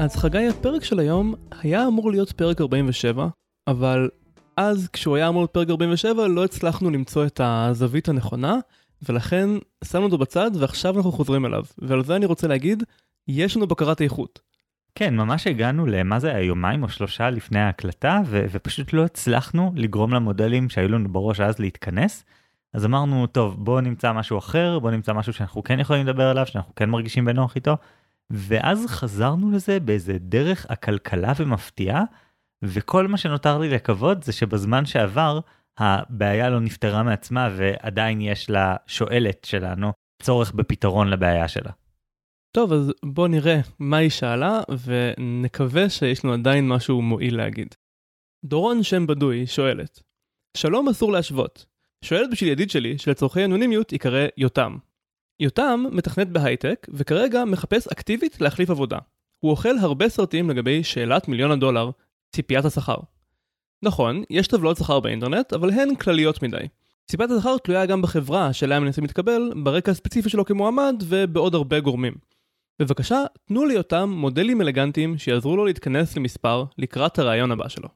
אז חגי, הפרק של היום היה אמור להיות פרק 47, אבל אז כשהוא היה אמור להיות פרק 47 לא הצלחנו למצוא את הזווית הנכונה, ולכן שמנו אותו בצד ועכשיו אנחנו חוזרים אליו. ועל זה אני רוצה להגיד, יש לנו בקרת איכות. כן, ממש הגענו למה זה היה יומיים או שלושה לפני ההקלטה, ו- ופשוט לא הצלחנו לגרום למודלים שהיו לנו בראש אז להתכנס. אז אמרנו, טוב, בואו נמצא משהו אחר, בואו נמצא משהו שאנחנו כן יכולים לדבר עליו, שאנחנו כן מרגישים בנוח איתו. ואז חזרנו לזה באיזה דרך עקלקלה ומפתיעה, וכל מה שנותר לי לקוות זה שבזמן שעבר, הבעיה לא נפתרה מעצמה ועדיין יש לשואלת שלנו צורך בפתרון לבעיה שלה. טוב, אז בואו נראה מה היא שאלה, ונקווה שיש לנו עדיין משהו מועיל להגיד. דורון שם בדוי שואלת, שלום אסור להשוות. שואלת בשביל ידיד שלי שלצורכי אנונימיות ייקרא יותם. יותם מתכנת בהייטק, וכרגע מחפש אקטיבית להחליף עבודה. הוא אוכל הרבה סרטים לגבי שאלת מיליון הדולר, ציפיית השכר. נכון, יש טבלות שכר באינטרנט, אבל הן כלליות מדי. ציפיית השכר תלויה גם בחברה שאליה מנסים להתקבל, ברקע הספציפי שלו כמועמד, ובעוד הרבה גורמים. בבקשה, תנו לי אותם מודלים אלגנטיים שיעזרו לו להתכנס למספר לקראת הרעיון הבא שלו.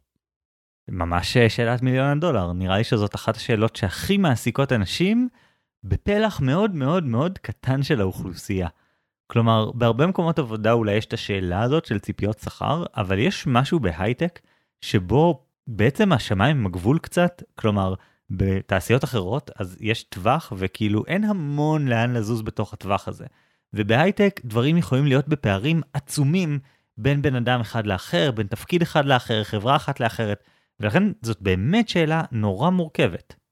ממש שאלת מיליון הדולר, נראה לי שזאת אחת השאלות שהכי מעסיקות אנשים בפלח מאוד מאוד מאוד קטן של האוכלוסייה. כלומר, בהרבה מקומות עבודה אולי יש את השאלה הזאת של ציפיות שכר, אבל יש משהו בהייטק שבו בעצם השמיים הם הגבול קצת, כלומר, בתעשיות אחרות אז יש טווח וכאילו אין המון לאן לזוז בתוך הטווח הזה. ובהייטק דברים יכולים להיות בפערים עצומים בין בן אדם אחד לאחר, בין תפקיד אחד לאחר, חברה אחת לאחרת, ולכן זאת באמת שאלה נורא מורכבת.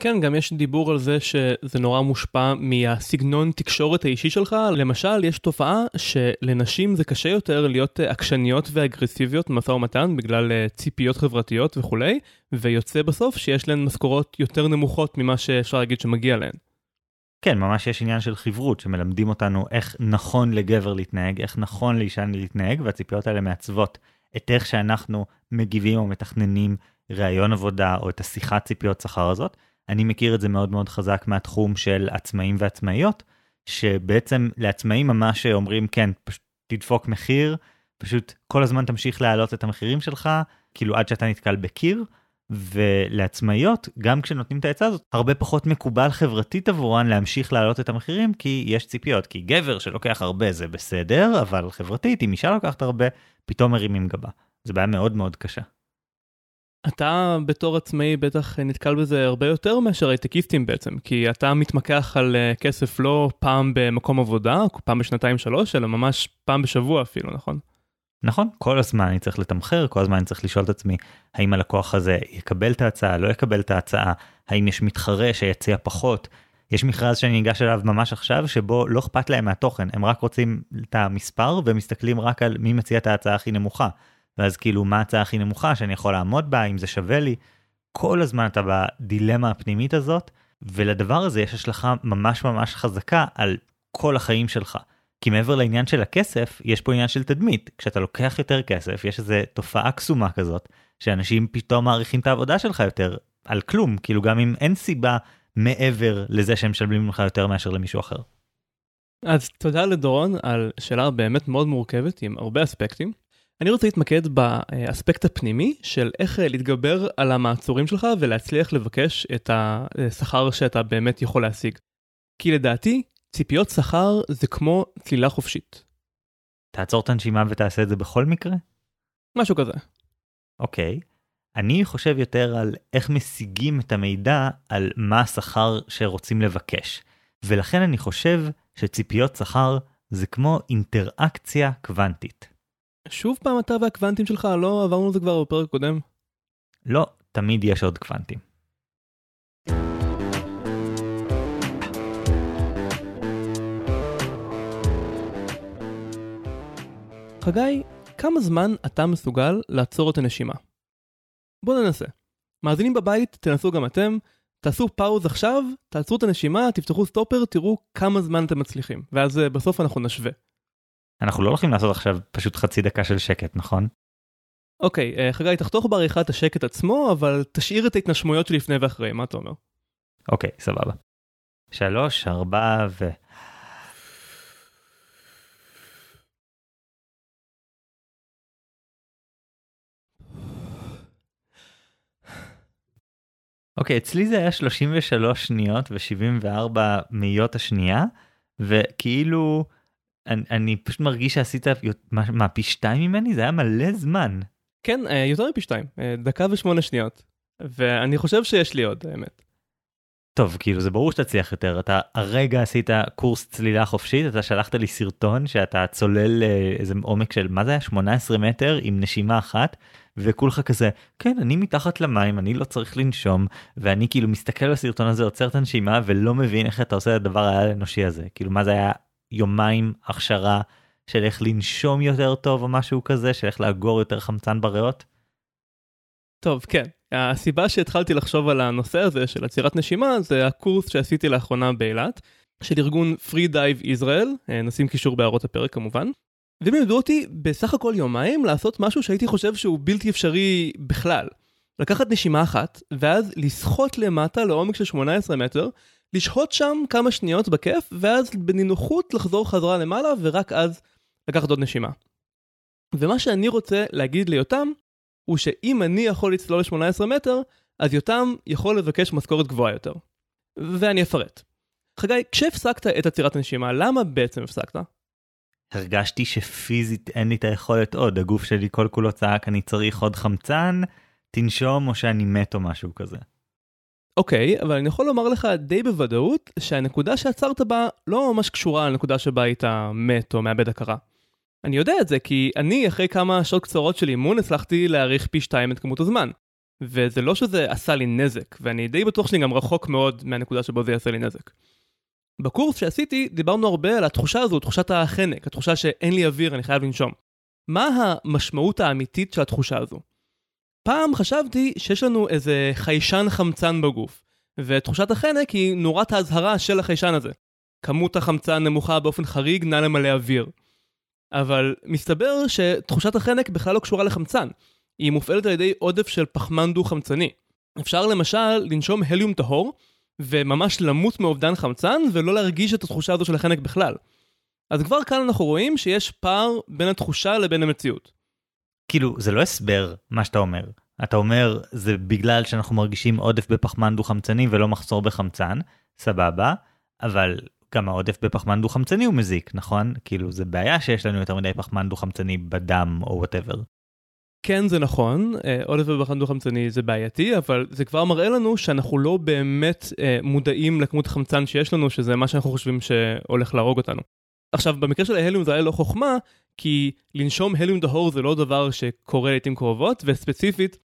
כן, גם יש דיבור על זה שזה נורא מושפע מהסגנון תקשורת האישי שלך. למשל, יש תופעה שלנשים זה קשה יותר להיות עקשניות ואגרסיביות במשא ומתן בגלל אה, ציפיות חברתיות וכולי, ויוצא בסוף שיש להן משכורות יותר נמוכות ממה שאפשר להגיד שמגיע להן. כן, ממש יש עניין של חברות שמלמדים אותנו איך נכון לגבר להתנהג, איך נכון לאישה להתנהג, והציפיות האלה מעצבות את איך שאנחנו מגיבים או מתכננים ראיון עבודה או את השיחת ציפיות שכר הזאת. אני מכיר את זה מאוד מאוד חזק מהתחום של עצמאים ועצמאיות, שבעצם לעצמאים ממש אומרים כן, פשוט תדפוק מחיר, פשוט כל הזמן תמשיך להעלות את המחירים שלך, כאילו עד שאתה נתקל בקיר. ולעצמאיות, גם כשנותנים את העצה הזאת, הרבה פחות מקובל חברתית עבורן להמשיך להעלות את המחירים, כי יש ציפיות. כי גבר שלוקח הרבה זה בסדר, אבל חברתית, אם אישה לוקחת הרבה, פתאום מרימים גבה. זו בעיה מאוד מאוד קשה. אתה בתור עצמאי בטח נתקל בזה הרבה יותר מאשר הייטקיסטים בעצם, כי אתה מתמקח על אה, כסף לא פעם במקום עבודה, פעם בשנתיים שלוש, אלא ממש פעם בשבוע אפילו, נכון? נכון, כל הזמן אני צריך לתמחר, כל הזמן אני צריך לשאול את עצמי, האם הלקוח הזה יקבל את ההצעה, לא יקבל את ההצעה, האם יש מתחרה שיציע פחות. יש מכרז שאני אגש אליו ממש עכשיו, שבו לא אכפת להם מהתוכן, הם רק רוצים את המספר ומסתכלים רק על מי מציע את ההצעה הכי נמוכה. ואז כאילו מה ההצעה הכי נמוכה שאני יכול לעמוד בה, אם זה שווה לי. כל הזמן אתה בדילמה הפנימית הזאת, ולדבר הזה יש השלכה ממש ממש חזקה על כל החיים שלך. כי מעבר לעניין של הכסף, יש פה עניין של תדמית. כשאתה לוקח יותר כסף, יש איזו תופעה קסומה כזאת, שאנשים פתאום מעריכים את העבודה שלך יותר, על כלום, כאילו גם אם אין סיבה מעבר לזה שהם משלמים לך יותר מאשר למישהו אחר. אז תודה לדורון על שאלה באמת מאוד מורכבת עם הרבה אספקטים. אני רוצה להתמקד באספקט הפנימי של איך להתגבר על המעצורים שלך ולהצליח לבקש את השכר שאתה באמת יכול להשיג. כי לדעתי, ציפיות שכר זה כמו צלילה חופשית. תעצור את הנשימה ותעשה את זה בכל מקרה? משהו כזה. אוקיי. אני חושב יותר על איך משיגים את המידע על מה השכר שרוצים לבקש. ולכן אני חושב שציפיות שכר זה כמו אינטראקציה קוונטית. שוב פעם אתה והקוונטים שלך, לא עברנו על זה כבר בפרק קודם? לא, תמיד יש עוד קוונטים. חגי, כמה זמן אתה מסוגל לעצור את הנשימה? בואו ננסה. מאזינים בבית, תנסו גם אתם, תעשו פאוז עכשיו, תעצרו את הנשימה, תפתחו סטופר, תראו כמה זמן אתם מצליחים, ואז בסוף אנחנו נשווה. אנחנו לא הולכים לעשות עכשיו פשוט חצי דקה של שקט, נכון? אוקיי, okay, חגי, תחתוך בעריכת השקט עצמו, אבל תשאיר את ההתנשמויות שלפני ואחרי, מה אתה אומר? אוקיי, okay, סבבה. שלוש, ארבע ו... אוקיי, okay, אצלי זה היה 33 שניות ו-74 מאיות השנייה, וכאילו אני, אני פשוט מרגיש שעשית, מה, מה, פי שתיים ממני? זה היה מלא זמן. כן, אה, יותר מפי שתיים, אה, דקה ושמונה שניות. ואני חושב שיש לי עוד, האמת. טוב, כאילו זה ברור שתצליח יותר, אתה הרגע עשית קורס צלילה חופשית, אתה שלחת לי סרטון שאתה צולל איזה עומק של, מה זה היה? 18 מטר עם נשימה אחת, וכולך כזה, כן, אני מתחת למים, אני לא צריך לנשום, ואני כאילו מסתכל על הסרטון הזה, עוצר את הנשימה, ולא מבין איך אתה עושה את הדבר האנושי הזה. כאילו, מה זה היה יומיים הכשרה של איך לנשום יותר טוב או משהו כזה, של איך לאגור יותר חמצן בריאות? טוב, כן. הסיבה שהתחלתי לחשוב על הנושא הזה של עצירת נשימה זה הקורס שעשיתי לאחרונה באילת, של ארגון Free Dive Israel, נשים קישור בהערות הפרק כמובן. והם לימדו אותי בסך הכל יומיים לעשות משהו שהייתי חושב שהוא בלתי אפשרי בכלל. לקחת נשימה אחת, ואז לשחות למטה לעומק של 18 מטר, לשהות שם כמה שניות בכיף, ואז בנינוחות לחזור חזרה למעלה, ורק אז לקחת עוד נשימה. ומה שאני רוצה להגיד ליותם, הוא שאם אני יכול לצלול ל-18 מטר, אז יותם יכול לבקש משכורת גבוהה יותר. ואני אפרט. חגי, כשהפסקת את עצירת הנשימה, למה בעצם הפסקת? הרגשתי שפיזית אין לי את היכולת עוד, הגוף שלי כל כולו צעק אני צריך עוד חמצן, תנשום או שאני מת או משהו כזה. אוקיי, אבל אני יכול לומר לך די בוודאות שהנקודה שעצרת בה לא ממש קשורה לנקודה שבה היית מת או מאבד הכרה. אני יודע את זה כי אני אחרי כמה שעות קצרות של אימון הצלחתי להאריך פי שתיים את כמות הזמן. וזה לא שזה עשה לי נזק, ואני די בטוח שאני גם רחוק מאוד מהנקודה שבו זה יעשה לי נזק. בקורס שעשיתי דיברנו הרבה על התחושה הזו, תחושת החנק, התחושה שאין לי אוויר, אני חייב לנשום. מה המשמעות האמיתית של התחושה הזו? פעם חשבתי שיש לנו איזה חיישן חמצן בגוף, ותחושת החנק היא נורת האזהרה של החיישן הזה. כמות החמצן נמוכה באופן חריג, נא למלא אוויר. אבל מסתבר שתחושת החנק בכלל לא קשורה לחמצן, היא מופעלת על ידי עודף של פחמן דו-חמצני. אפשר למשל לנשום הליום טהור, וממש למות מאובדן חמצן, ולא להרגיש את התחושה הזו של החנק בכלל. אז כבר כאן אנחנו רואים שיש פער בין התחושה לבין המציאות. כאילו, זה לא הסבר מה שאתה אומר. אתה אומר, זה בגלל שאנחנו מרגישים עודף בפחמן דו-חמצני ולא מחסור בחמצן, סבבה, אבל גם העודף בפחמן דו-חמצני הוא מזיק, נכון? כאילו, זה בעיה שיש לנו יותר מדי פחמן דו-חמצני בדם או whatever. כן זה נכון, אה, עודף בפחמן דו-חמצני זה בעייתי, אבל זה כבר מראה לנו שאנחנו לא באמת אה, מודעים לכמות החמצן שיש לנו, שזה מה שאנחנו חושבים שהולך להרוג אותנו. עכשיו, במקרה של ההליום זה היה לא חוכמה, כי לנשום הליום טהור זה לא דבר שקורה לעיתים קרובות, וספציפית,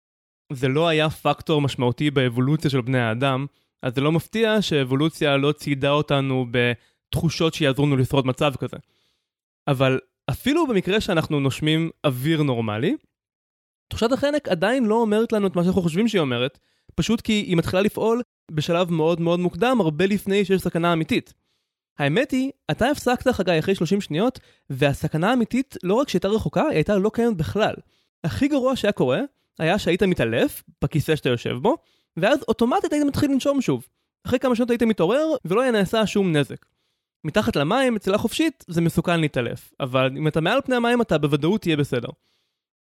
זה לא היה פקטור משמעותי באבולוציה של בני האדם, אז זה לא מפתיע שאבולוציה לא ציידה אותנו בתחושות שיעזרו לנו לשרוד מצב כזה. אבל אפילו במקרה שאנחנו נושמים אוויר נורמלי, תחושת החנק עדיין לא אומרת לנו את מה שאנחנו חושבים שהיא אומרת, פשוט כי היא מתחילה לפעול בשלב מאוד מאוד מוקדם, הרבה לפני שיש סכנה אמיתית. האמת היא, אתה הפסקת חגי אחרי 30 שניות, והסכנה האמיתית לא רק שהייתה רחוקה, היא הייתה לא קיימת בכלל. הכי גרוע שהיה קורה, היה שהיית מתעלף בכיסא שאתה יושב בו, ואז אוטומטית היית מתחיל לנשום שוב. אחרי כמה שנות היית מתעורר, ולא היה נעשה שום נזק. מתחת למים, בצלילה חופשית, זה מסוכן להתעלף, אבל אם אתה מעל פני המים אתה בוודאות תהיה בסדר.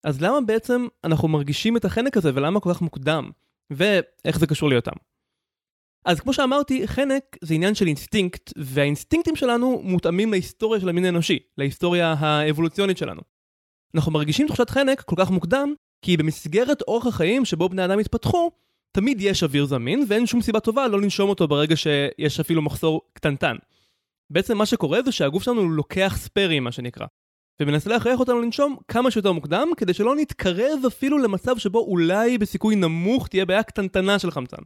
אז למה בעצם אנחנו מרגישים את החנק הזה ולמה כל כך מוקדם? ואיך זה קשור ליותם? אז כמו שאמרתי, חנק זה עניין של אינסטינקט, והאינסטינקטים שלנו מותאמים להיסטוריה של המין האנושי, להיסטוריה האבולוציונית שלנו. אנחנו מרגישים תחושת חנק כל כך מוקדם, כי במסגרת אורח החיים שבו בני אדם התפתחו, תמיד יש אוויר זמין, ואין שום סיבה טובה לא לנשום אותו ברגע שיש אפילו מחסור קטנטן. בעצם מה שקורה זה שהגוף שלנו לוקח ספיירים, מה שנקרא. ומנסה להכריח אותנו לנשום כמה שיותר מוקדם, כדי שלא נתקרב אפילו למצב שבו אולי בסיכוי נמוך תהיה בעיה קטנטנה של חמצן.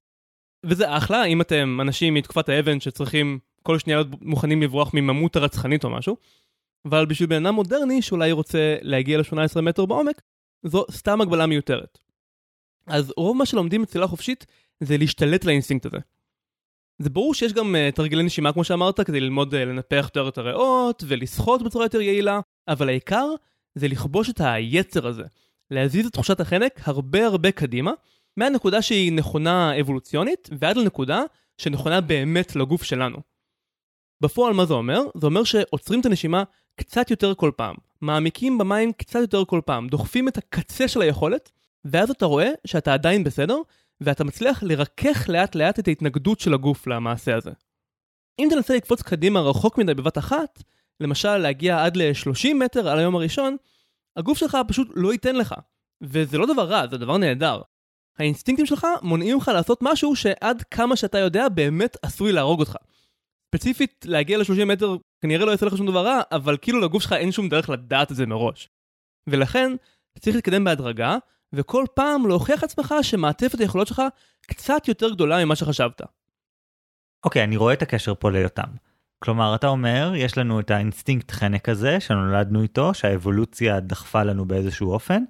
וזה אחלה, אם אתם אנשים מתקופת האבן שצריכים כל שנייה להיות מוכנים לברוח מממות הרצחנית או משהו, אבל בשביל בן אדם מודרני שאולי רוצה להגיע ל-18 מטר בעומק, זו סתם הגבלה מיותרת. אז רוב מה שלומדים בצלילה חופשית זה להשתלט לאינסטינקט הזה. זה ברור שיש גם uh, תרגילי נשימה כמו שאמרת כדי ללמוד uh, לנפח יותר את הריאות ולשחות בצורה יותר יעילה, אבל העיקר זה לכבוש את היצר הזה, להזיז את תחושת החנק הרבה הרבה קדימה, מהנקודה שהיא נכונה אבולוציונית ועד לנקודה שנכונה באמת לגוף שלנו. בפועל מה זה אומר? זה אומר שעוצרים את הנשימה קצת יותר כל פעם, מעמיקים במים קצת יותר כל פעם, דוחפים את הקצה של היכולת, ואז אתה רואה שאתה עדיין בסדר, ואתה מצליח לרכך לאט לאט את ההתנגדות של הגוף למעשה הזה. אם תנסה לקפוץ קדימה רחוק מדי בבת אחת, למשל להגיע עד ל-30 מטר על היום הראשון, הגוף שלך פשוט לא ייתן לך. וזה לא דבר רע, זה דבר נהדר. האינסטינקטים שלך מונעים לך לעשות משהו שעד כמה שאתה יודע באמת עשוי להרוג אותך. ספציפית, להגיע ל-30 מטר כנראה לא יעשה לך שום דבר רע, אבל כאילו לגוף שלך אין שום דרך לדעת את זה מראש. ולכן, צריך להתקדם בהדרגה, וכל פעם להוכיח עצמך שמעטפת היכולות שלך קצת יותר גדולה ממה שחשבת. אוקיי, okay, אני רואה את הקשר פה ליותם. כלומר, אתה אומר, יש לנו את האינסטינקט חנק הזה, שנולדנו איתו, שהאבולוציה דחפה לנו באיזשהו אופן,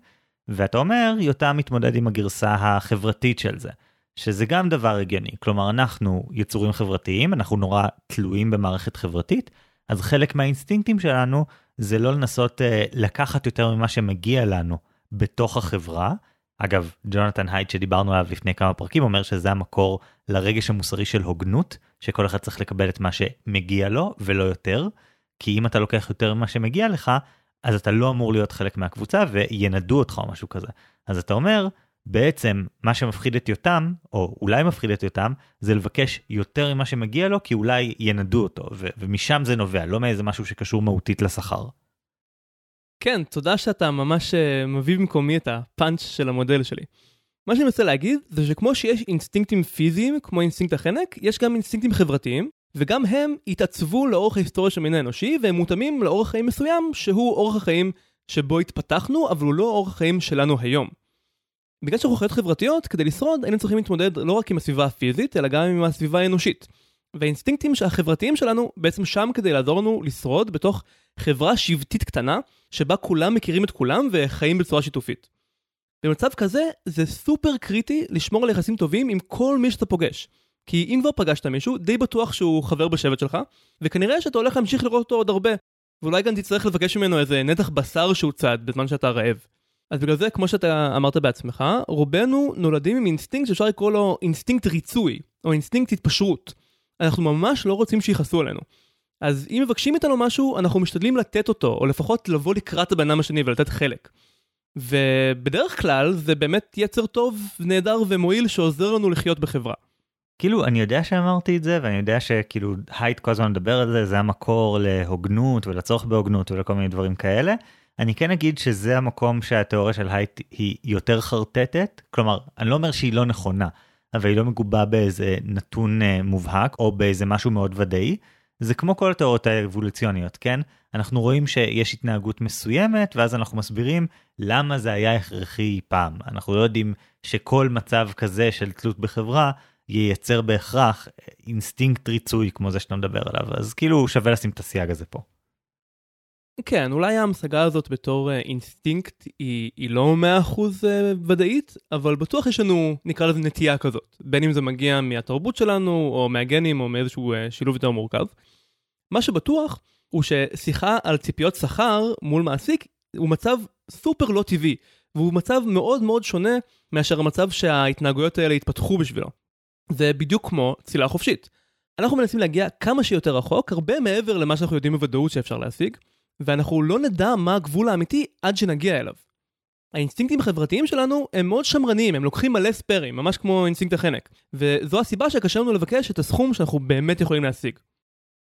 ואתה אומר, יותם מתמודד עם הגרסה החברתית של זה, שזה גם דבר הגיוני. כלומר, אנחנו יצורים חברתיים, אנחנו נורא תלויים במערכת חברתית, אז חלק מהאינסטינקטים שלנו זה לא לנסות אה, לקחת יותר ממה שמגיע לנו בתוך החברה. אגב, ג'ונתן הייט שדיברנו עליו לפני כמה פרקים אומר שזה המקור לרגש המוסרי של הוגנות, שכל אחד צריך לקבל את מה שמגיע לו ולא יותר, כי אם אתה לוקח יותר ממה שמגיע לך, אז אתה לא אמור להיות חלק מהקבוצה וינדו אותך או משהו כזה. אז אתה אומר, בעצם מה שמפחיד את יותם, או אולי מפחיד את יותם, זה לבקש יותר ממה שמגיע לו, כי אולי ינדו אותו, ו- ומשם זה נובע, לא מאיזה משהו שקשור מהותית לשכר. כן, תודה שאתה ממש uh, מביא במקומי את הפאנץ' של המודל שלי. מה שאני רוצה להגיד זה שכמו שיש אינסטינקטים פיזיים, כמו אינסטינקט החנק, יש גם אינסטינקטים חברתיים, וגם הם התעצבו לאורך ההיסטוריה של המין האנושי, והם מותאמים לאורח חיים מסוים, שהוא אורח החיים שבו התפתחנו, אבל הוא לא אורח החיים שלנו היום. בגלל שאנחנו חיות חברתיות, כדי לשרוד היינו צריכים להתמודד לא רק עם הסביבה הפיזית, אלא גם עם הסביבה האנושית. והאינסטינקטים החברתיים שלנו בעצם שם כדי לעזור לנו לשרוד בתוך חברה שבטית קטנה, שבה כולם מכירים את כולם וחיים בצורה שיתופית. במצב כזה, זה סופר קריטי לשמור על יחסים טובים עם כל מי שאתה פוגש. כי אם כבר פגשת מישהו, די בטוח שהוא חבר בשבט שלך, וכנראה שאתה הולך להמשיך לראות אותו עוד הרבה. ואולי גם תצטרך לבקש ממנו איזה נתח בשר שהוא צד בזמן שאתה רעב. אז בגלל זה, כמו שאתה אמרת בעצמך, רובנו נולדים עם אינסטינקט שאפשר לקרוא לו אינסטינקט ריצוי, או אינסטינקט התפשרות. אנחנו ממש לא רוצים שיכעסו עלינו. אז אם מבקשים מאיתנו משהו, אנחנו משתדלים לתת אותו, או לפחות לבוא לקראת הבן אדם השני ולתת חלק. ובדרך כלל זה באמת יצר טוב, נהדר ומועיל שעוזר לנו לחיות בחברה. כאילו אני יודע שאמרתי את זה ואני יודע שכאילו הייט כל הזמן מדבר על זה זה המקור להוגנות ולצורך בהוגנות ולכל מיני דברים כאלה. אני כן אגיד שזה המקום שהתיאוריה של הייט היא יותר חרטטת כלומר אני לא אומר שהיא לא נכונה אבל היא לא מגובה באיזה נתון אה, מובהק או באיזה משהו מאוד ודאי. זה כמו כל התיאוריות האבולוציוניות כן אנחנו רואים שיש התנהגות מסוימת ואז אנחנו מסבירים למה זה היה הכרחי פעם אנחנו לא יודעים שכל מצב כזה של תלות בחברה ייצר בהכרח אינסטינקט ריצוי כמו זה שאתה מדבר עליו אז כאילו שווה לשים את הסייג הזה פה. כן אולי ההמשגה הזאת בתור אה, אינסטינקט היא, היא לא 100% אה, אה, ודאית אבל בטוח יש לנו נקרא לזה נטייה כזאת בין אם זה מגיע מהתרבות שלנו או מהגנים או מאיזשהו אה, שילוב יותר מורכב. מה שבטוח הוא ששיחה על ציפיות שכר מול מעסיק הוא מצב סופר לא טבעי והוא מצב מאוד מאוד שונה מאשר המצב שההתנהגויות האלה התפתחו בשבילו. זה בדיוק כמו צלילה חופשית. אנחנו מנסים להגיע כמה שיותר רחוק, הרבה מעבר למה שאנחנו יודעים בוודאות שאפשר להשיג, ואנחנו לא נדע מה הגבול האמיתי עד שנגיע אליו. האינסטינקטים החברתיים שלנו הם מאוד שמרניים, הם לוקחים מלא ספיירים, ממש כמו אינסטינקט החנק. וזו הסיבה שקשה לנו לבקש את הסכום שאנחנו באמת יכולים להשיג.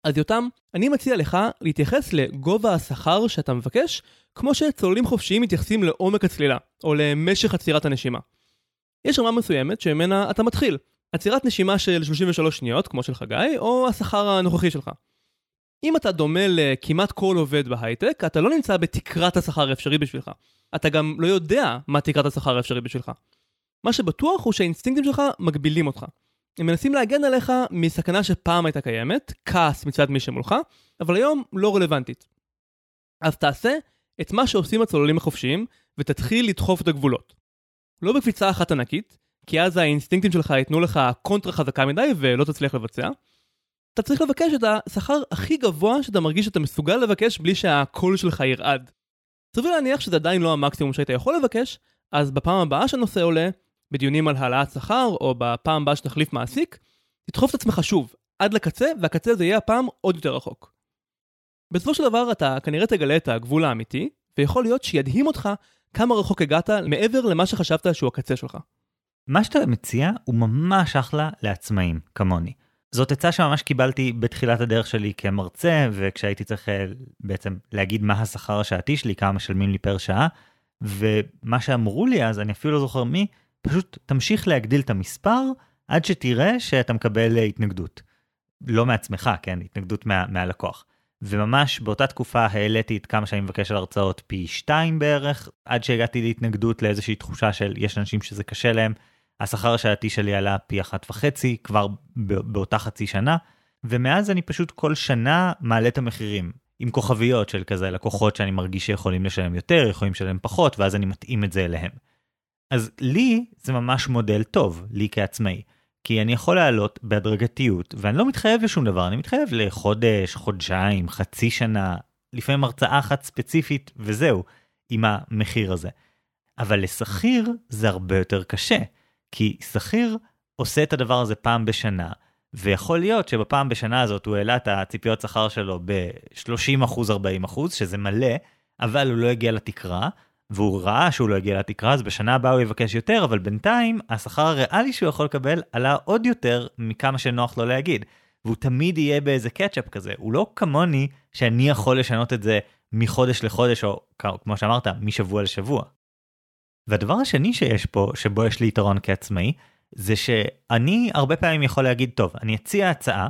אז יותם, אני מציע לך להתייחס לגובה השכר שאתה מבקש, כמו שצוללים חופשיים מתייחסים לעומק הצלילה, או למשך עצירת הנשימה. יש רמה מסוימת שממנה אתה מתחיל, עצירת נשימה של 33 שניות, כמו של חגי, או השכר הנוכחי שלך. אם אתה דומה לכמעט כל עובד בהייטק, אתה לא נמצא בתקרת השכר האפשרי בשבילך. אתה גם לא יודע מה תקרת השכר האפשרי בשבילך. מה שבטוח הוא שהאינסטינקטים שלך מגבילים אותך. הם מנסים להגן עליך מסכנה שפעם הייתה קיימת, כעס מצד מי שמולך, אבל היום לא רלוונטית. אז תעשה את מה שעושים הצוללים החופשיים, ותתחיל לדחוף את הגבולות. לא בקפיצה אחת ענקית, כי אז האינסטינקטים שלך ייתנו לך קונטרה חזקה מדי ולא תצליח לבצע. אתה צריך לבקש את השכר הכי גבוה שאתה מרגיש שאתה מסוגל לבקש בלי שהקול שלך ירעד. סביר להניח שזה עדיין לא המקסימום שהיית יכול לבקש, אז בפעם הבאה שהנושא עולה, בדיונים על העלאת שכר, או בפעם הבאה שתחליף מעסיק, תדחוף את עצמך שוב, עד לקצה, והקצה זה יהיה הפעם עוד יותר רחוק. בסופו של דבר אתה כנראה תגלה את הגבול האמיתי, ויכול להיות שידהים אותך כמה רחוק הגעת מעבר למה שחשבת שהוא הקצה שלך. מה שאתה מציע הוא ממש אחלה לעצמאים, כמוני. זאת עצה שממש קיבלתי בתחילת הדרך שלי כמרצה, וכשהייתי צריך אה, בעצם להגיד מה השכר השעתי שלי, כמה משלמים לי פר שעה, ומה שאמרו לי אז, אני אפילו לא זוכר מי, פשוט תמשיך להגדיל את המספר עד שתראה שאתה מקבל התנגדות. לא מעצמך, כן, התנגדות מה, מהלקוח. וממש באותה תקופה העליתי את כמה שאני מבקש על הרצאות פי שתיים בערך, עד שהגעתי להתנגדות לאיזושהי תחושה של יש אנשים שזה קשה להם. השכר השעתי שלי עלה פי אחת וחצי כבר באותה חצי שנה, ומאז אני פשוט כל שנה מעלה את המחירים. עם כוכביות של כזה לקוחות שאני מרגיש שיכולים לשלם יותר, יכולים לשלם פחות, ואז אני מתאים את זה אליהם. אז לי זה ממש מודל טוב, לי כעצמאי. כי אני יכול לעלות בהדרגתיות, ואני לא מתחייב לשום דבר, אני מתחייב לחודש, חודשיים, חצי שנה, לפעמים הרצאה אחת ספציפית, וזהו, עם המחיר הזה. אבל לשכיר זה הרבה יותר קשה, כי שכיר עושה את הדבר הזה פעם בשנה, ויכול להיות שבפעם בשנה הזאת הוא העלה את הציפיות שכר שלו ב-30%-40%, שזה מלא, אבל הוא לא הגיע לתקרה, והוא ראה שהוא לא הגיע לתקרה, אז בשנה הבאה הוא יבקש יותר, אבל בינתיים השכר הריאלי שהוא יכול לקבל עלה עוד יותר מכמה שנוח לו להגיד. והוא תמיד יהיה באיזה קצ'אפ כזה, הוא לא כמוני שאני יכול לשנות את זה מחודש לחודש, או כמו שאמרת, משבוע לשבוע. והדבר השני שיש פה, שבו יש לי יתרון כעצמאי, זה שאני הרבה פעמים יכול להגיד, טוב, אני אציע הצעה,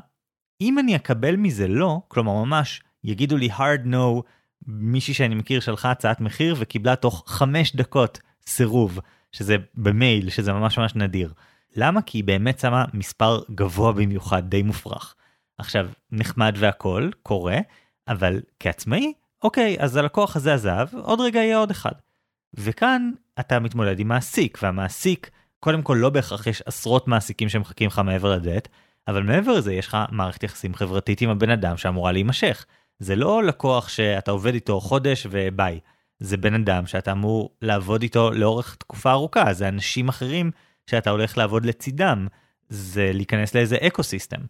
אם אני אקבל מזה לא, כלומר ממש יגידו לי hard no, מישהי שאני מכיר שלחה הצעת מחיר וקיבלה תוך חמש דקות סירוב, שזה במייל, שזה ממש ממש נדיר. למה? כי היא באמת שמה מספר גבוה במיוחד, די מופרך. עכשיו, נחמד והכל, קורה, אבל כעצמאי, אוקיי, אז הלקוח הזה עזב, עוד רגע יהיה עוד אחד. וכאן אתה מתמודד עם מעסיק, והמעסיק, קודם כל לא בהכרח יש עשרות מעסיקים שמחכים לך מעבר לדלת, אבל מעבר לזה יש לך מערכת יחסים חברתית עם הבן אדם שאמורה להימשך. זה לא לקוח שאתה עובד איתו חודש וביי. זה בן אדם שאתה אמור לעבוד איתו לאורך תקופה ארוכה, זה אנשים אחרים שאתה הולך לעבוד לצידם, זה להיכנס לאיזה אקו סיסטם.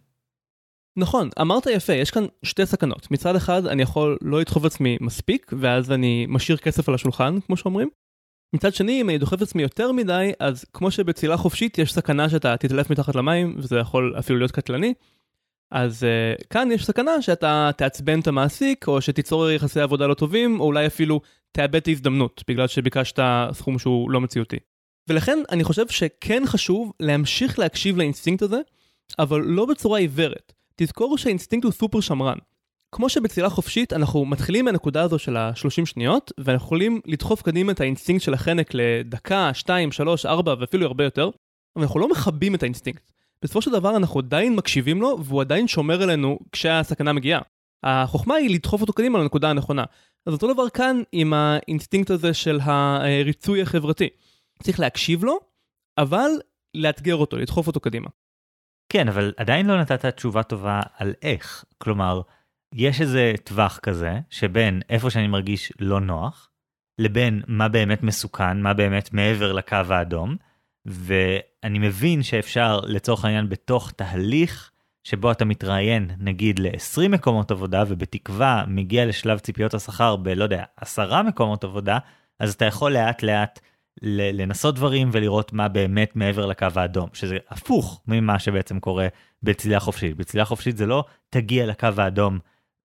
נכון, אמרת יפה, יש כאן שתי סכנות. מצד אחד, אני יכול לא לדחוף עצמי מספיק, ואז אני משאיר כסף על השולחן, כמו שאומרים. מצד שני, אם אני דוחף עצמי יותר מדי, אז כמו שבצלילה חופשית יש סכנה שאתה תתעלף מתחת למים, וזה יכול אפילו להיות קטלני. אז uh, כאן יש סכנה שאתה תעצבן את המעסיק, או שתיצור יחסי עבודה לא טובים, או אולי אפילו תאבד את ההזדמנות, בגלל שביקשת סכום שהוא לא מציאותי. ולכן אני חושב שכן חשוב להמשיך להקשיב לאינסטינקט הזה, אבל לא בצורה עיוורת. תזכור שהאינסטינקט הוא סופר שמרן. כמו שבצלילה חופשית אנחנו מתחילים מהנקודה הזו של ה-30 שניות, ואנחנו יכולים לדחוף קדימה את האינסטינקט של החנק לדקה, 2, 3, 4 ואפילו הרבה יותר, אבל אנחנו לא מכבים את האינסטינקט. בסופו של דבר אנחנו עדיין מקשיבים לו, והוא עדיין שומר עלינו כשהסכנה מגיעה. החוכמה היא לדחוף אותו קדימה לנקודה הנכונה. אז אותו דבר כאן עם האינסטינקט הזה של הריצוי החברתי. צריך להקשיב לו, אבל לאתגר אותו, לדחוף אותו קדימה. כן, אבל עדיין לא נתת תשובה טובה על איך. כלומר, יש איזה טווח כזה, שבין איפה שאני מרגיש לא נוח, לבין מה באמת מסוכן, מה באמת מעבר לקו האדום, ואני מבין שאפשר לצורך העניין בתוך תהליך שבו אתה מתראיין נגיד ל-20 מקומות עבודה ובתקווה מגיע לשלב ציפיות השכר בלא יודע עשרה מקומות עבודה אז אתה יכול לאט לאט לנסות דברים ולראות מה באמת מעבר לקו האדום שזה הפוך ממה שבעצם קורה בצלילה חופשית. בצלילה חופשית זה לא תגיע לקו האדום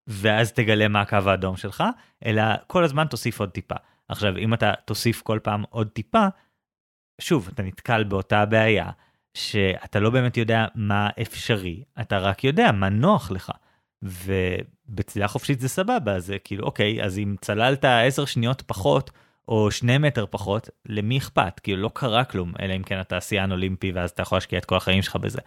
ואז תגלה מה הקו האדום שלך אלא כל הזמן תוסיף עוד טיפה עכשיו אם אתה תוסיף כל פעם עוד טיפה שוב, אתה נתקל באותה בעיה, שאתה לא באמת יודע מה אפשרי, אתה רק יודע מה נוח לך. ובצלילה חופשית זה סבבה, זה כאילו, אוקיי, אז אם צללת 10 שניות פחות, או 2 מטר פחות, למי אכפת? כאילו לא קרה כלום, אלא אם כן אתה שיאן אולימפי ואז אתה יכול להשקיע את כל החיים שלך בזה.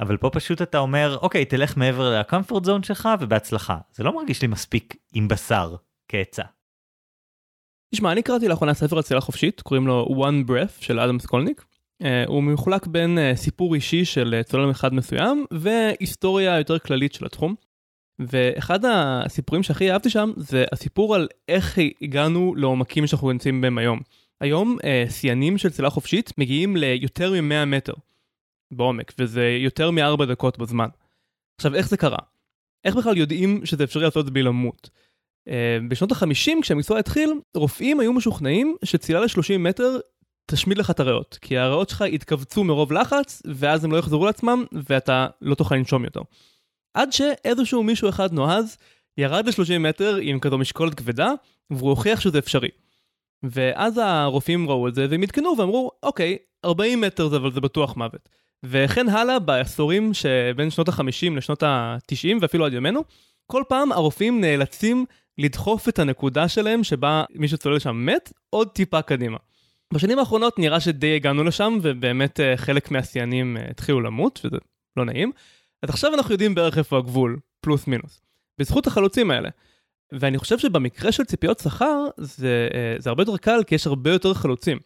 אבל פה פשוט אתה אומר, אוקיי, תלך מעבר לקומפורט זון שלך ובהצלחה. זה לא מרגיש לי מספיק עם בשר כעצה. תשמע, אני קראתי לאחרונה ספר הצלילה חופשית, קוראים לו One Breath של אדם סקולניק. Uh, הוא מחולק בין uh, סיפור אישי של uh, צולל אחד מסוים והיסטוריה יותר כללית של התחום. ואחד הסיפורים שהכי אהבתי שם זה הסיפור על איך הגענו לעומקים שאנחנו נמצאים בהם היום. היום uh, שיאנים של צלילה חופשית מגיעים ליותר מ-100 מטר בעומק, וזה יותר מ-4 דקות בזמן. עכשיו, איך זה קרה? איך בכלל יודעים שזה אפשרי לעשות את זה בלי למות? אה, בשנות ה-50 כשהמקצוע התחיל, רופאים היו משוכנעים שצלילה ל-30 מטר תשמיד לך את הריאות, כי הריאות שלך יתכווצו מרוב לחץ, ואז הם לא יחזרו לעצמם, ואתה לא תוכל לנשום יותר. עד שאיזשהו מישהו אחד נועז, ירד ל-30 מטר עם כזו משקולת כבדה, והוא הוכיח שזה אפשרי. ואז הרופאים ראו את זה, והם עדכנו ואמרו, אוקיי, 40 מטר זה אבל זה בטוח מוות. וכן הלאה בעשורים שבין שנות ה-50 לשנות ה-90 ואפילו עד ימינו, כל פעם הרופאים נאלצים לדחוף את הנקודה שלהם שבה מי שצולל שם מת עוד טיפה קדימה. בשנים האחרונות נראה שדי הגענו לשם ובאמת אה, חלק מהשיאנים אה, התחילו למות וזה לא נעים. אז עכשיו אנחנו יודעים בערך איפה הגבול, פלוס מינוס. בזכות החלוצים האלה. ואני חושב שבמקרה של ציפיות שכר זה, אה, זה הרבה יותר קל כי יש הרבה יותר חלוצים.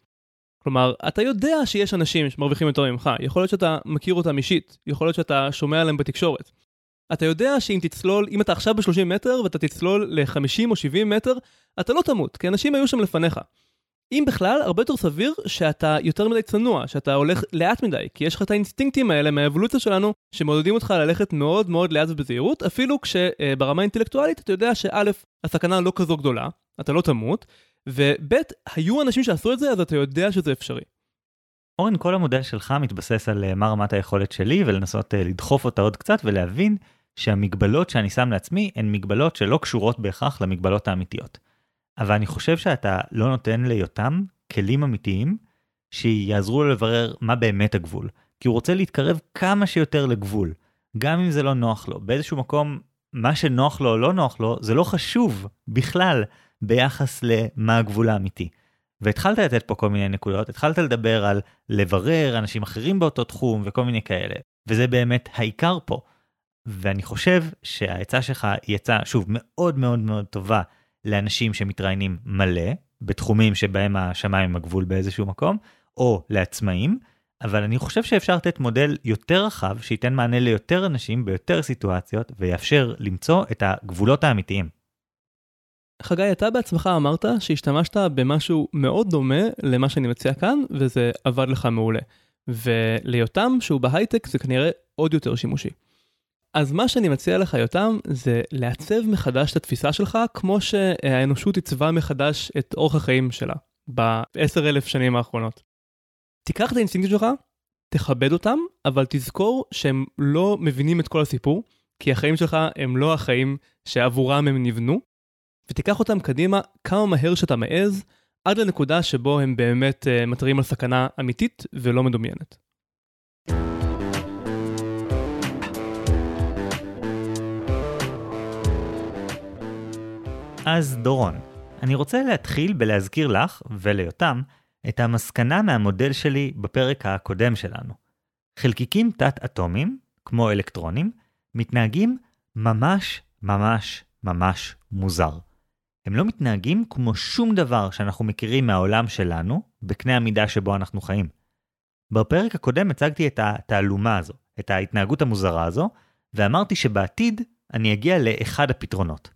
כלומר, אתה יודע שיש אנשים שמרוויחים יותר ממך, יכול להיות שאתה מכיר אותם אישית, יכול להיות שאתה שומע עליהם בתקשורת. אתה יודע שאם תצלול, אם אתה עכשיו ב-30 מטר ואתה תצלול ל-50 או 70 מטר, אתה לא תמות, כי אנשים היו שם לפניך. אם בכלל, הרבה יותר סביר שאתה יותר מדי צנוע, שאתה הולך לאט מדי, כי יש לך את האינסטינקטים האלה מהאבולוציה שלנו, שמעודדים אותך ללכת מאוד מאוד לאט ובזהירות, אפילו כשברמה אינטלקטואלית אתה יודע שא', הסכנה לא כזו גדולה, אתה לא תמות, וב', היו אנשים שעשו את זה, אז אתה יודע שזה אפשרי. אורן, כל המודל שלך מתבסס על אה, מה רמת היכולת שלי ולנסות אה, לדחוף אותה עוד קצת ולהבין שהמגבלות שאני שם לעצמי הן מגבלות שלא קשורות בהכרח למגבלות האמיתיות. אבל אני חושב שאתה לא נותן ליותם כלים אמיתיים שיעזרו לו לברר מה באמת הגבול. כי הוא רוצה להתקרב כמה שיותר לגבול, גם אם זה לא נוח לו. באיזשהו מקום, מה שנוח לו או לא נוח לו, זה לא חשוב בכלל ביחס למה הגבול האמיתי. והתחלת לתת פה כל מיני נקודות, התחלת לדבר על לברר אנשים אחרים באותו תחום וכל מיני כאלה, וזה באמת העיקר פה. ואני חושב שהעצה שלך היא עצה, שוב, מאוד מאוד מאוד טובה לאנשים שמתראיינים מלא, בתחומים שבהם השמיים הם הגבול באיזשהו מקום, או לעצמאים, אבל אני חושב שאפשר לתת מודל יותר רחב, שייתן מענה ליותר אנשים ביותר סיטואציות, ויאפשר למצוא את הגבולות האמיתיים. חגי, אתה בעצמך אמרת שהשתמשת במשהו מאוד דומה למה שאני מציע כאן, וזה עבד לך מעולה. וליותם, שהוא בהייטק, זה כנראה עוד יותר שימושי. אז מה שאני מציע לך, יותם, זה לעצב מחדש את התפיסה שלך, כמו שהאנושות עיצבה מחדש את אורח החיים שלה, בעשר אלף שנים האחרונות. תיקח את האינסטינקטים שלך, תכבד אותם, אבל תזכור שהם לא מבינים את כל הסיפור, כי החיים שלך הם לא החיים שעבורם הם נבנו, ותיקח אותם קדימה כמה מהר שאתה מעז, עד לנקודה שבו הם באמת uh, מתריעים על סכנה אמיתית ולא מדומיינת. אז דורון, אני רוצה להתחיל בלהזכיר לך וליותם את המסקנה מהמודל שלי בפרק הקודם שלנו. חלקיקים תת-אטומיים, כמו אלקטרונים, מתנהגים ממש ממש ממש מוזר. הם לא מתנהגים כמו שום דבר שאנחנו מכירים מהעולם שלנו, בקנה המידה שבו אנחנו חיים. בפרק הקודם הצגתי את התעלומה הזו, את ההתנהגות המוזרה הזו, ואמרתי שבעתיד אני אגיע לאחד הפתרונות.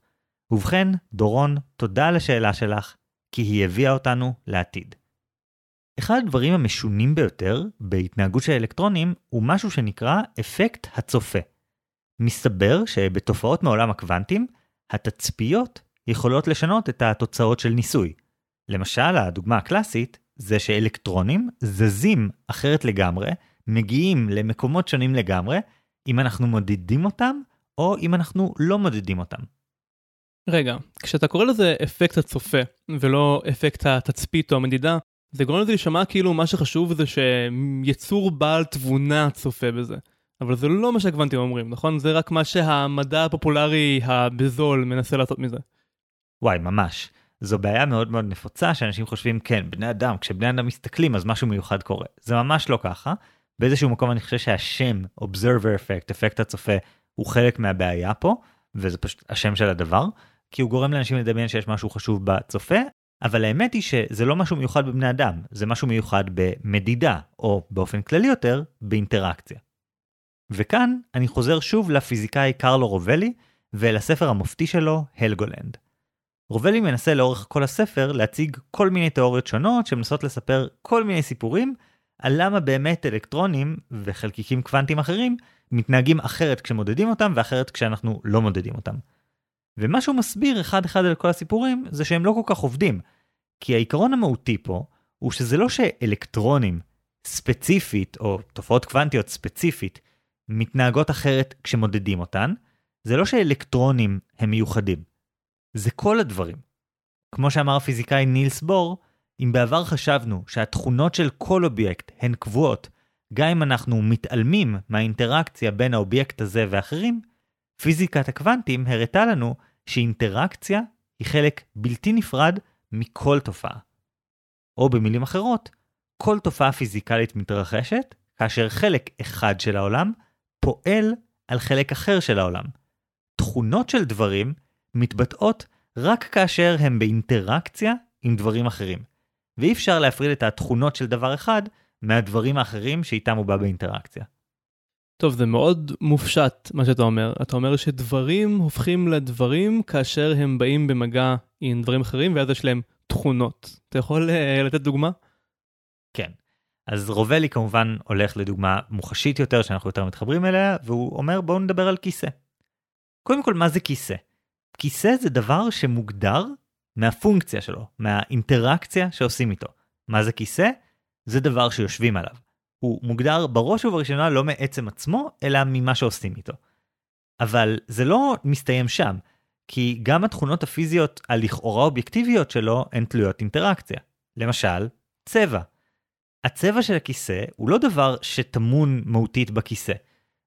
ובכן, דורון, תודה על השאלה שלך, כי היא הביאה אותנו לעתיד. אחד הדברים המשונים ביותר בהתנהגות של אלקטרונים הוא משהו שנקרא אפקט הצופה. מסתבר שבתופעות מעולם הקוונטים, התצפיות יכולות לשנות את התוצאות של ניסוי. למשל, הדוגמה הקלאסית זה שאלקטרונים זזים אחרת לגמרי, מגיעים למקומות שונים לגמרי, אם אנחנו מודדים אותם או אם אנחנו לא מודדים אותם. רגע, כשאתה קורא לזה אפקט הצופה ולא אפקט התצפית או המדידה, זה גורם לזה להישמע כאילו מה שחשוב זה שיצור בעל תבונה צופה בזה. אבל זה לא מה שהקוונטים אומרים, נכון? זה רק מה שהמדע הפופולרי הבזול מנסה לעשות מזה. וואי, ממש. זו בעיה מאוד מאוד נפוצה שאנשים חושבים, כן, בני אדם, כשבני אדם מסתכלים אז משהו מיוחד קורה. זה ממש לא ככה. באיזשהו מקום אני חושב שהשם Observer Effect, אפקט הצופה, הוא חלק מהבעיה פה, וזה פשוט השם של הדבר, כי הוא גורם לאנשים לדמיין שיש משהו חשוב בצופה, אבל האמת היא שזה לא משהו מיוחד בבני אדם, זה משהו מיוחד במדידה, או באופן כללי יותר, באינטראקציה. וכאן אני חוזר שוב לפיזיקאי קרלו רובלי ולספר המופתי שלו, הלגולנד. רובלי מנסה לאורך כל הספר להציג כל מיני תיאוריות שונות שמנסות לספר כל מיני סיפורים על למה באמת אלקטרונים וחלקיקים קוונטיים אחרים מתנהגים אחרת כשמודדים אותם ואחרת כשאנחנו לא מודדים אותם. ומה שהוא מסביר אחד אחד על כל הסיפורים זה שהם לא כל כך עובדים, כי העיקרון המהותי פה הוא שזה לא שאלקטרונים ספציפית, או תופעות קוונטיות ספציפית, מתנהגות אחרת כשמודדים אותן, זה לא שאלקטרונים הם מיוחדים. זה כל הדברים. כמו שאמר הפיזיקאי נילס בור, אם בעבר חשבנו שהתכונות של כל אובייקט הן קבועות, גם אם אנחנו מתעלמים מהאינטראקציה בין האובייקט הזה ואחרים, פיזיקת הקוונטים הראתה לנו שאינטראקציה היא חלק בלתי נפרד מכל תופעה. או במילים אחרות, כל תופעה פיזיקלית מתרחשת כאשר חלק אחד של העולם פועל על חלק אחר של העולם. תכונות של דברים מתבטאות רק כאשר הם באינטראקציה עם דברים אחרים, ואי אפשר להפריד את התכונות של דבר אחד מהדברים האחרים שאיתם הוא בא באינטראקציה. טוב, זה מאוד מופשט מה שאתה אומר. אתה אומר שדברים הופכים לדברים כאשר הם באים במגע עם דברים אחרים, ואז יש להם תכונות. אתה יכול uh, לתת דוגמה? כן. אז רובלי כמובן הולך לדוגמה מוחשית יותר, שאנחנו יותר מתחברים אליה, והוא אומר בואו נדבר על כיסא. קודם כל, מה זה כיסא? כיסא זה דבר שמוגדר מהפונקציה שלו, מהאינטראקציה שעושים איתו. מה זה כיסא? זה דבר שיושבים עליו. הוא מוגדר בראש ובראשונה לא מעצם עצמו, אלא ממה שעושים איתו. אבל זה לא מסתיים שם, כי גם התכונות הפיזיות הלכאורה אובייקטיביות שלו הן תלויות אינטראקציה. למשל, צבע. הצבע של הכיסא הוא לא דבר שטמון מהותית בכיסא.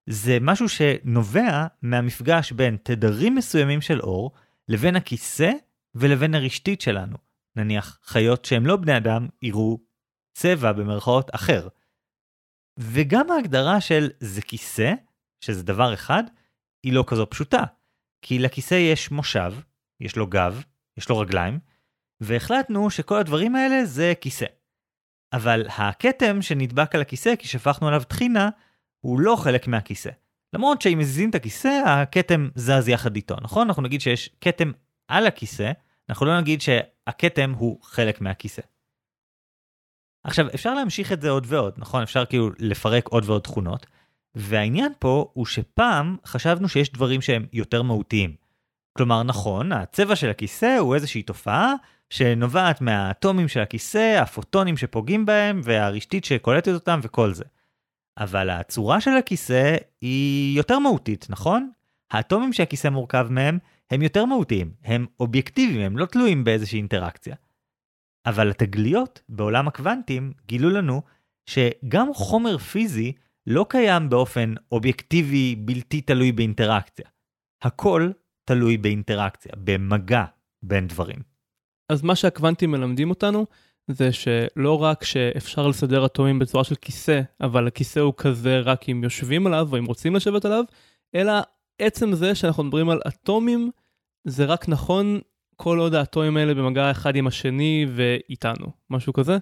זה משהו שנובע מהמפגש בין תדרים מסוימים של אור לבין הכיסא ולבין הרשתית שלנו. נניח חיות שהם לא בני אדם יראו צבע במרכאות אחר. וגם ההגדרה של זה כיסא, שזה דבר אחד, היא לא כזו פשוטה. כי לכיסא יש מושב, יש לו גב, יש לו רגליים, והחלטנו שכל הדברים האלה זה כיסא. אבל הכתם שנדבק על הכיסא כי שפכנו עליו טחינה, הוא לא חלק מהכיסא. למרות שאם מזיזים את הכיסא, הכתם זז יחד איתו, נכון? אנחנו נגיד שיש כתם על הכיסא, אנחנו לא נגיד שהכתם הוא חלק מהכיסא. עכשיו, אפשר להמשיך את זה עוד ועוד, נכון? אפשר כאילו לפרק עוד ועוד תכונות, והעניין פה הוא שפעם חשבנו שיש דברים שהם יותר מהותיים. כלומר, נכון, הצבע של הכיסא הוא איזושהי תופעה שנובעת מהאטומים של הכיסא, הפוטונים שפוגעים בהם, והרשתית שקולטת אותם וכל זה. אבל הצורה של הכיסא היא יותר מהותית, נכון? האטומים שהכיסא מורכב מהם הם יותר מהותיים, הם אובייקטיביים, הם לא תלויים באיזושהי אינטראקציה. אבל התגליות בעולם הקוונטים גילו לנו שגם חומר פיזי לא קיים באופן אובייקטיבי בלתי תלוי באינטראקציה. הכל תלוי באינטראקציה, במגע בין דברים. אז מה שהקוונטים מלמדים אותנו זה שלא רק שאפשר לסדר אטומים בצורה של כיסא, אבל הכיסא הוא כזה רק אם יושבים עליו או אם רוצים לשבת עליו, אלא עצם זה שאנחנו מדברים על אטומים, זה רק נכון כל עוד האטומים האלה במגע אחד עם השני ואיתנו, משהו כזה?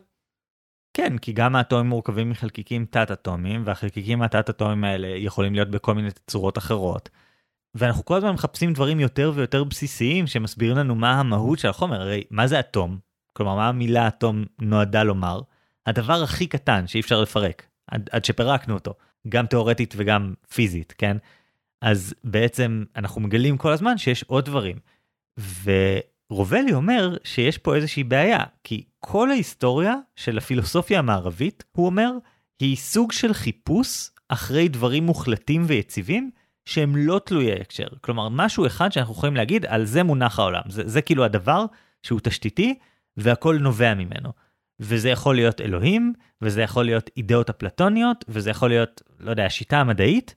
כן, כי גם האטומים מורכבים מחלקיקים תת-אטומיים, והחלקיקים התת-אטומיים האלה יכולים להיות בכל מיני צורות אחרות. ואנחנו כל הזמן מחפשים דברים יותר ויותר בסיסיים שמסבירים לנו מה המהות של החומר, הרי מה זה אטום? כלומר, מה המילה אטום נועדה לומר? הדבר הכי קטן שאי אפשר לפרק, עד, עד שפירקנו אותו, גם תאורטית וגם פיזית, כן? אז בעצם אנחנו מגלים כל הזמן שיש עוד דברים. ורובלי אומר שיש פה איזושהי בעיה, כי כל ההיסטוריה של הפילוסופיה המערבית, הוא אומר, היא סוג של חיפוש אחרי דברים מוחלטים ויציבים שהם לא תלויי הקשר. כלומר, משהו אחד שאנחנו יכולים להגיד, על זה מונח העולם. זה, זה כאילו הדבר שהוא תשתיתי, והכל נובע ממנו. וזה יכול להיות אלוהים, וזה יכול להיות אידאות אפלטוניות, וזה יכול להיות, לא יודע, השיטה המדעית,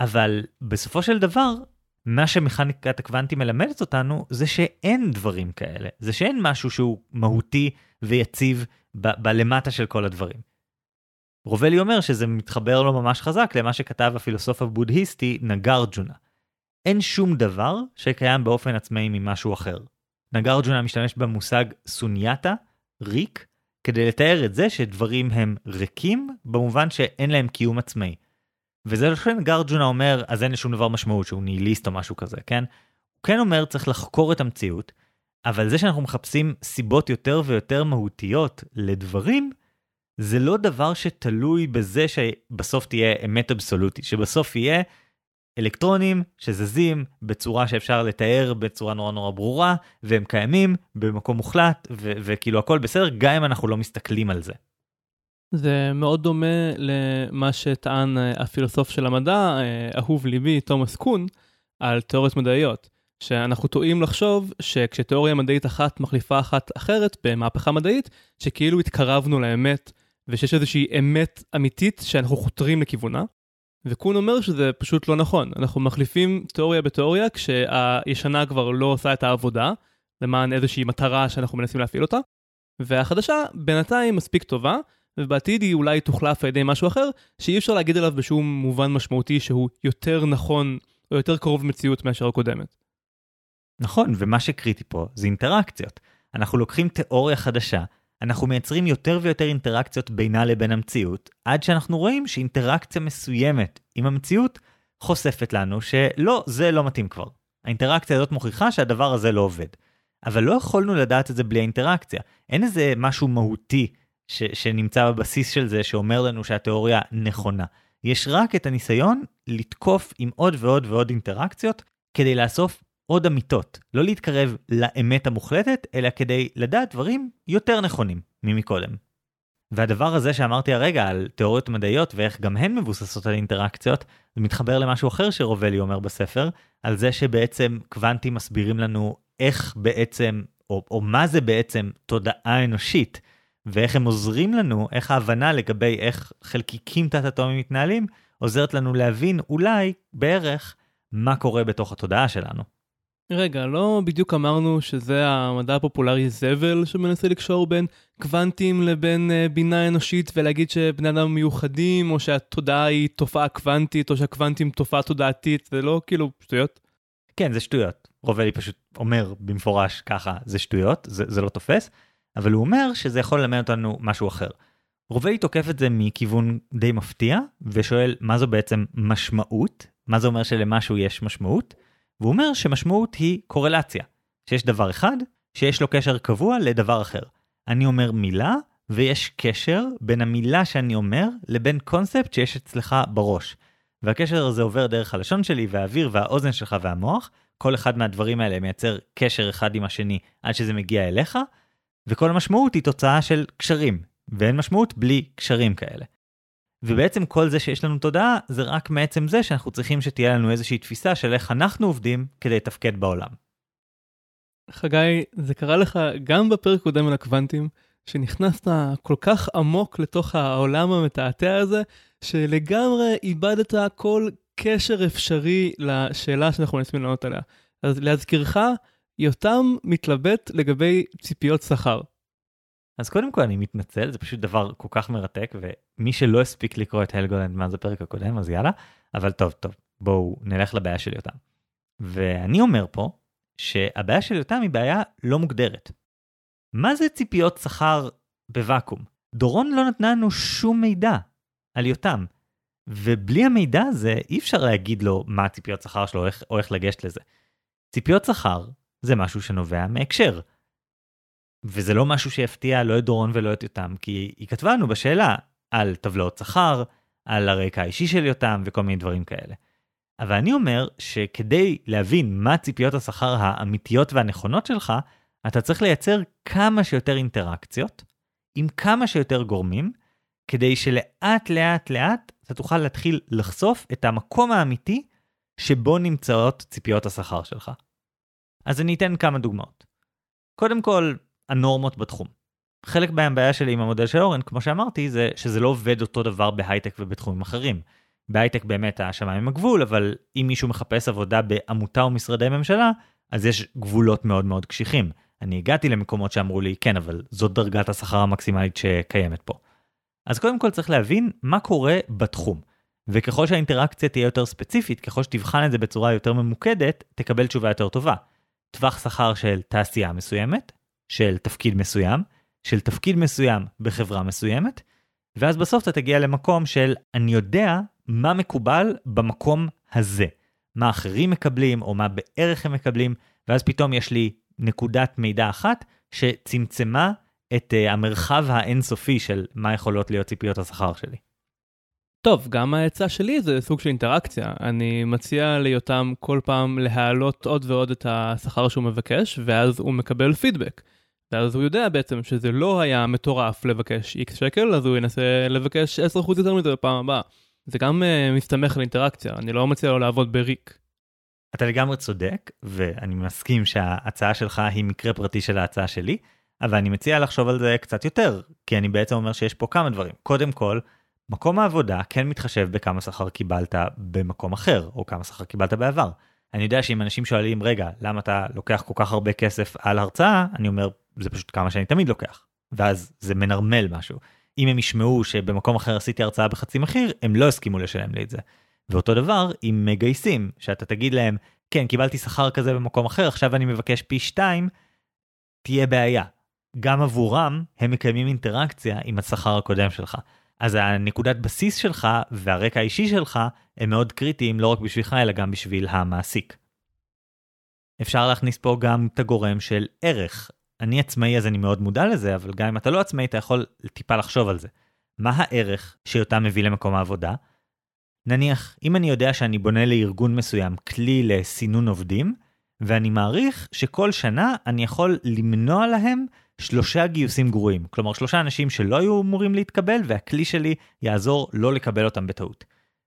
אבל בסופו של דבר, מה שמכניקת הקוונטים מלמדת אותנו, זה שאין דברים כאלה. זה שאין משהו שהוא מהותי ויציב בלמטה של כל הדברים. רובלי אומר שזה מתחבר לו ממש חזק למה שכתב הפילוסוף הבודהיסטי נגרג'ונה. אין שום דבר שקיים באופן עצמאי ממשהו אחר. נגרג'ונה משתמש במושג סונייתה, ריק, כדי לתאר את זה שדברים הם ריקים במובן שאין להם קיום עצמאי. וזה לא שנגרג'ונה אומר אז אין לשום דבר משמעות שהוא ניהיליסט או משהו כזה, כן? הוא כן אומר צריך לחקור את המציאות, אבל זה שאנחנו מחפשים סיבות יותר ויותר מהותיות לדברים, זה לא דבר שתלוי בזה שבסוף תהיה אמת אבסולוטית, שבסוף יהיה אלקטרונים שזזים בצורה שאפשר לתאר בצורה נורא נורא ברורה, והם קיימים במקום מוחלט, ו- וכאילו הכל בסדר, גם אם אנחנו לא מסתכלים על זה. זה מאוד דומה למה שטען אה, הפילוסוף של המדע, אה, אהוב ליבי, תומאס קון, על תיאוריות מדעיות. שאנחנו טועים לחשוב שכשתיאוריה מדעית אחת מחליפה אחת אחרת במהפכה מדעית, שכאילו התקרבנו לאמת, ושיש איזושהי אמת אמיתית שאנחנו חותרים לכיוונה. וקון אומר שזה פשוט לא נכון, אנחנו מחליפים תיאוריה בתיאוריה כשהישנה כבר לא עושה את העבודה, למען איזושהי מטרה שאנחנו מנסים להפעיל אותה, והחדשה בינתיים מספיק טובה, ובעתיד היא אולי תוחלף על ידי משהו אחר, שאי אפשר להגיד עליו בשום מובן משמעותי שהוא יותר נכון או יותר קרוב מציאות מאשר הקודמת. נכון, ומה שקריטי פה זה אינטראקציות. אנחנו לוקחים תיאוריה חדשה, אנחנו מייצרים יותר ויותר אינטראקציות בינה לבין המציאות, עד שאנחנו רואים שאינטראקציה מסוימת עם המציאות חושפת לנו שלא, זה לא מתאים כבר. האינטראקציה הזאת מוכיחה שהדבר הזה לא עובד. אבל לא יכולנו לדעת את זה בלי האינטראקציה. אין איזה משהו מהותי ש- שנמצא בבסיס של זה שאומר לנו שהתיאוריה נכונה. יש רק את הניסיון לתקוף עם עוד ועוד ועוד אינטראקציות כדי לאסוף עוד אמיתות, לא להתקרב לאמת המוחלטת, אלא כדי לדעת דברים יותר נכונים ממקודם. והדבר הזה שאמרתי הרגע על תיאוריות מדעיות ואיך גם הן מבוססות על אינטראקציות, זה מתחבר למשהו אחר שרובלי אומר בספר, על זה שבעצם קוונטים מסבירים לנו איך בעצם, או, או מה זה בעצם תודעה אנושית, ואיך הם עוזרים לנו, איך ההבנה לגבי איך חלקיקים תת-אטומיים מתנהלים, עוזרת לנו להבין אולי, בערך, מה קורה בתוך התודעה שלנו. רגע, לא בדיוק אמרנו שזה המדע הפופולרי זבל שמנסה לקשור בין קוונטים לבין uh, בינה אנושית ולהגיד שבני אדם מיוחדים, או שהתודעה היא תופעה קוונטית, או שהקוונטים תופעה תודעתית, זה לא כאילו שטויות? כן, זה שטויות. רובלי פשוט אומר במפורש ככה, זה שטויות, זה, זה לא תופס, אבל הוא אומר שזה יכול ללמד אותנו משהו אחר. רובלי תוקף את זה מכיוון די מפתיע, ושואל מה זו בעצם משמעות, מה זה אומר שלמשהו יש משמעות, והוא אומר שמשמעות היא קורלציה, שיש דבר אחד שיש לו קשר קבוע לדבר אחר. אני אומר מילה, ויש קשר בין המילה שאני אומר לבין קונספט שיש אצלך בראש. והקשר הזה עובר דרך הלשון שלי והאוויר והאוזן שלך והמוח, כל אחד מהדברים האלה מייצר קשר אחד עם השני עד שזה מגיע אליך, וכל המשמעות היא תוצאה של קשרים, ואין משמעות בלי קשרים כאלה. ובעצם כל זה שיש לנו תודעה זה רק מעצם זה שאנחנו צריכים שתהיה לנו איזושהי תפיסה של איך אנחנו עובדים כדי לתפקד בעולם. חגי, זה קרה לך גם בפרק קודם על הקוונטים, שנכנסת כל כך עמוק לתוך העולם המתעתע הזה, שלגמרי איבדת כל קשר אפשרי לשאלה שאנחנו מנסים לענות עליה. אז להזכירך, יותם מתלבט לגבי ציפיות שכר. אז קודם כל אני מתנצל, זה פשוט דבר כל כך מרתק, ומי שלא הספיק לקרוא את הלגולנד מאז הפרק הקודם, אז יאללה, אבל טוב, טוב, בואו נלך לבעיה של יותם. ואני אומר פה, שהבעיה של יותם היא בעיה לא מוגדרת. מה זה ציפיות שכר בוואקום? דורון לא נתנה לנו שום מידע על יותם, ובלי המידע הזה אי אפשר להגיד לו מה הציפיות שכר שלו או איך לגשת לזה. ציפיות שכר זה משהו שנובע מהקשר. וזה לא משהו שיפתיע לא את דורון ולא את יותם, כי היא כתבה לנו בשאלה על טבלאות שכר, על הרקע האישי של יותם וכל מיני דברים כאלה. אבל אני אומר שכדי להבין מה ציפיות השכר האמיתיות והנכונות שלך, אתה צריך לייצר כמה שיותר אינטראקציות עם כמה שיותר גורמים, כדי שלאט לאט לאט אתה תוכל להתחיל לחשוף את המקום האמיתי שבו נמצאות ציפיות השכר שלך. אז אני אתן כמה דוגמאות. קודם כל, הנורמות בתחום. חלק מהבעיה שלי עם המודל של אורן, כמו שאמרתי, זה שזה לא עובד אותו דבר בהייטק ובתחומים אחרים. בהייטק באמת השמיים הגבול, אבל אם מישהו מחפש עבודה בעמותה או משרדי ממשלה, אז יש גבולות מאוד מאוד קשיחים. אני הגעתי למקומות שאמרו לי, כן, אבל זאת דרגת השכר המקסימלית שקיימת פה. אז קודם כל צריך להבין מה קורה בתחום. וככל שהאינטראקציה תהיה יותר ספציפית, ככל שתבחן את זה בצורה יותר ממוקדת, תקבל תשובה יותר טובה. טווח שכר של תעשייה מסוימת, של תפקיד מסוים, של תפקיד מסוים בחברה מסוימת, ואז בסוף אתה תגיע למקום של אני יודע מה מקובל במקום הזה. מה אחרים מקבלים, או מה בערך הם מקבלים, ואז פתאום יש לי נקודת מידע אחת שצמצמה את uh, המרחב האינסופי של מה יכולות להיות ציפיות השכר שלי. טוב, גם העצה שלי זה סוג של אינטראקציה. אני מציע ליותם כל פעם להעלות עוד ועוד את השכר שהוא מבקש, ואז הוא מקבל פידבק. ואז הוא יודע בעצם שזה לא היה מטורף לבקש איקס שקל, אז הוא ינסה לבקש 10% יותר מזה בפעם הבאה. זה גם uh, מסתמך על אינטראקציה, אני לא מציע לו לעבוד בריק. אתה לגמרי צודק, ואני מסכים שההצעה שלך היא מקרה פרטי של ההצעה שלי, אבל אני מציע לחשוב על זה קצת יותר, כי אני בעצם אומר שיש פה כמה דברים. קודם כל, מקום העבודה כן מתחשב בכמה שכר קיבלת במקום אחר, או כמה שכר קיבלת בעבר. אני יודע שאם אנשים שואלים, רגע, למה אתה לוקח כל כך הרבה כסף על הרצאה, אני אומר, זה פשוט כמה שאני תמיד לוקח. ואז זה מנרמל משהו. אם הם ישמעו שבמקום אחר עשיתי הרצאה בחצי מחיר, הם לא הסכימו לשלם לי את זה. ואותו דבר עם מגייסים, שאתה תגיד להם, כן, קיבלתי שכר כזה במקום אחר, עכשיו אני מבקש פי שתיים, תהיה בעיה. גם עבורם, הם מקיימים אינטראקציה עם השכר הקודם שלך. אז הנקודת בסיס שלך והרקע האישי שלך הם מאוד קריטיים לא רק בשבילך אלא גם בשביל המעסיק. אפשר להכניס פה גם את הגורם של ערך. אני עצמאי אז אני מאוד מודע לזה, אבל גם אם אתה לא עצמאי אתה יכול טיפה לחשוב על זה. מה הערך שאותה מביא למקום העבודה? נניח, אם אני יודע שאני בונה לארגון מסוים כלי לסינון עובדים, ואני מעריך שכל שנה אני יכול למנוע להם שלושה גיוסים גרועים. כלומר, שלושה אנשים שלא היו אמורים להתקבל, והכלי שלי יעזור לא לקבל אותם בטעות.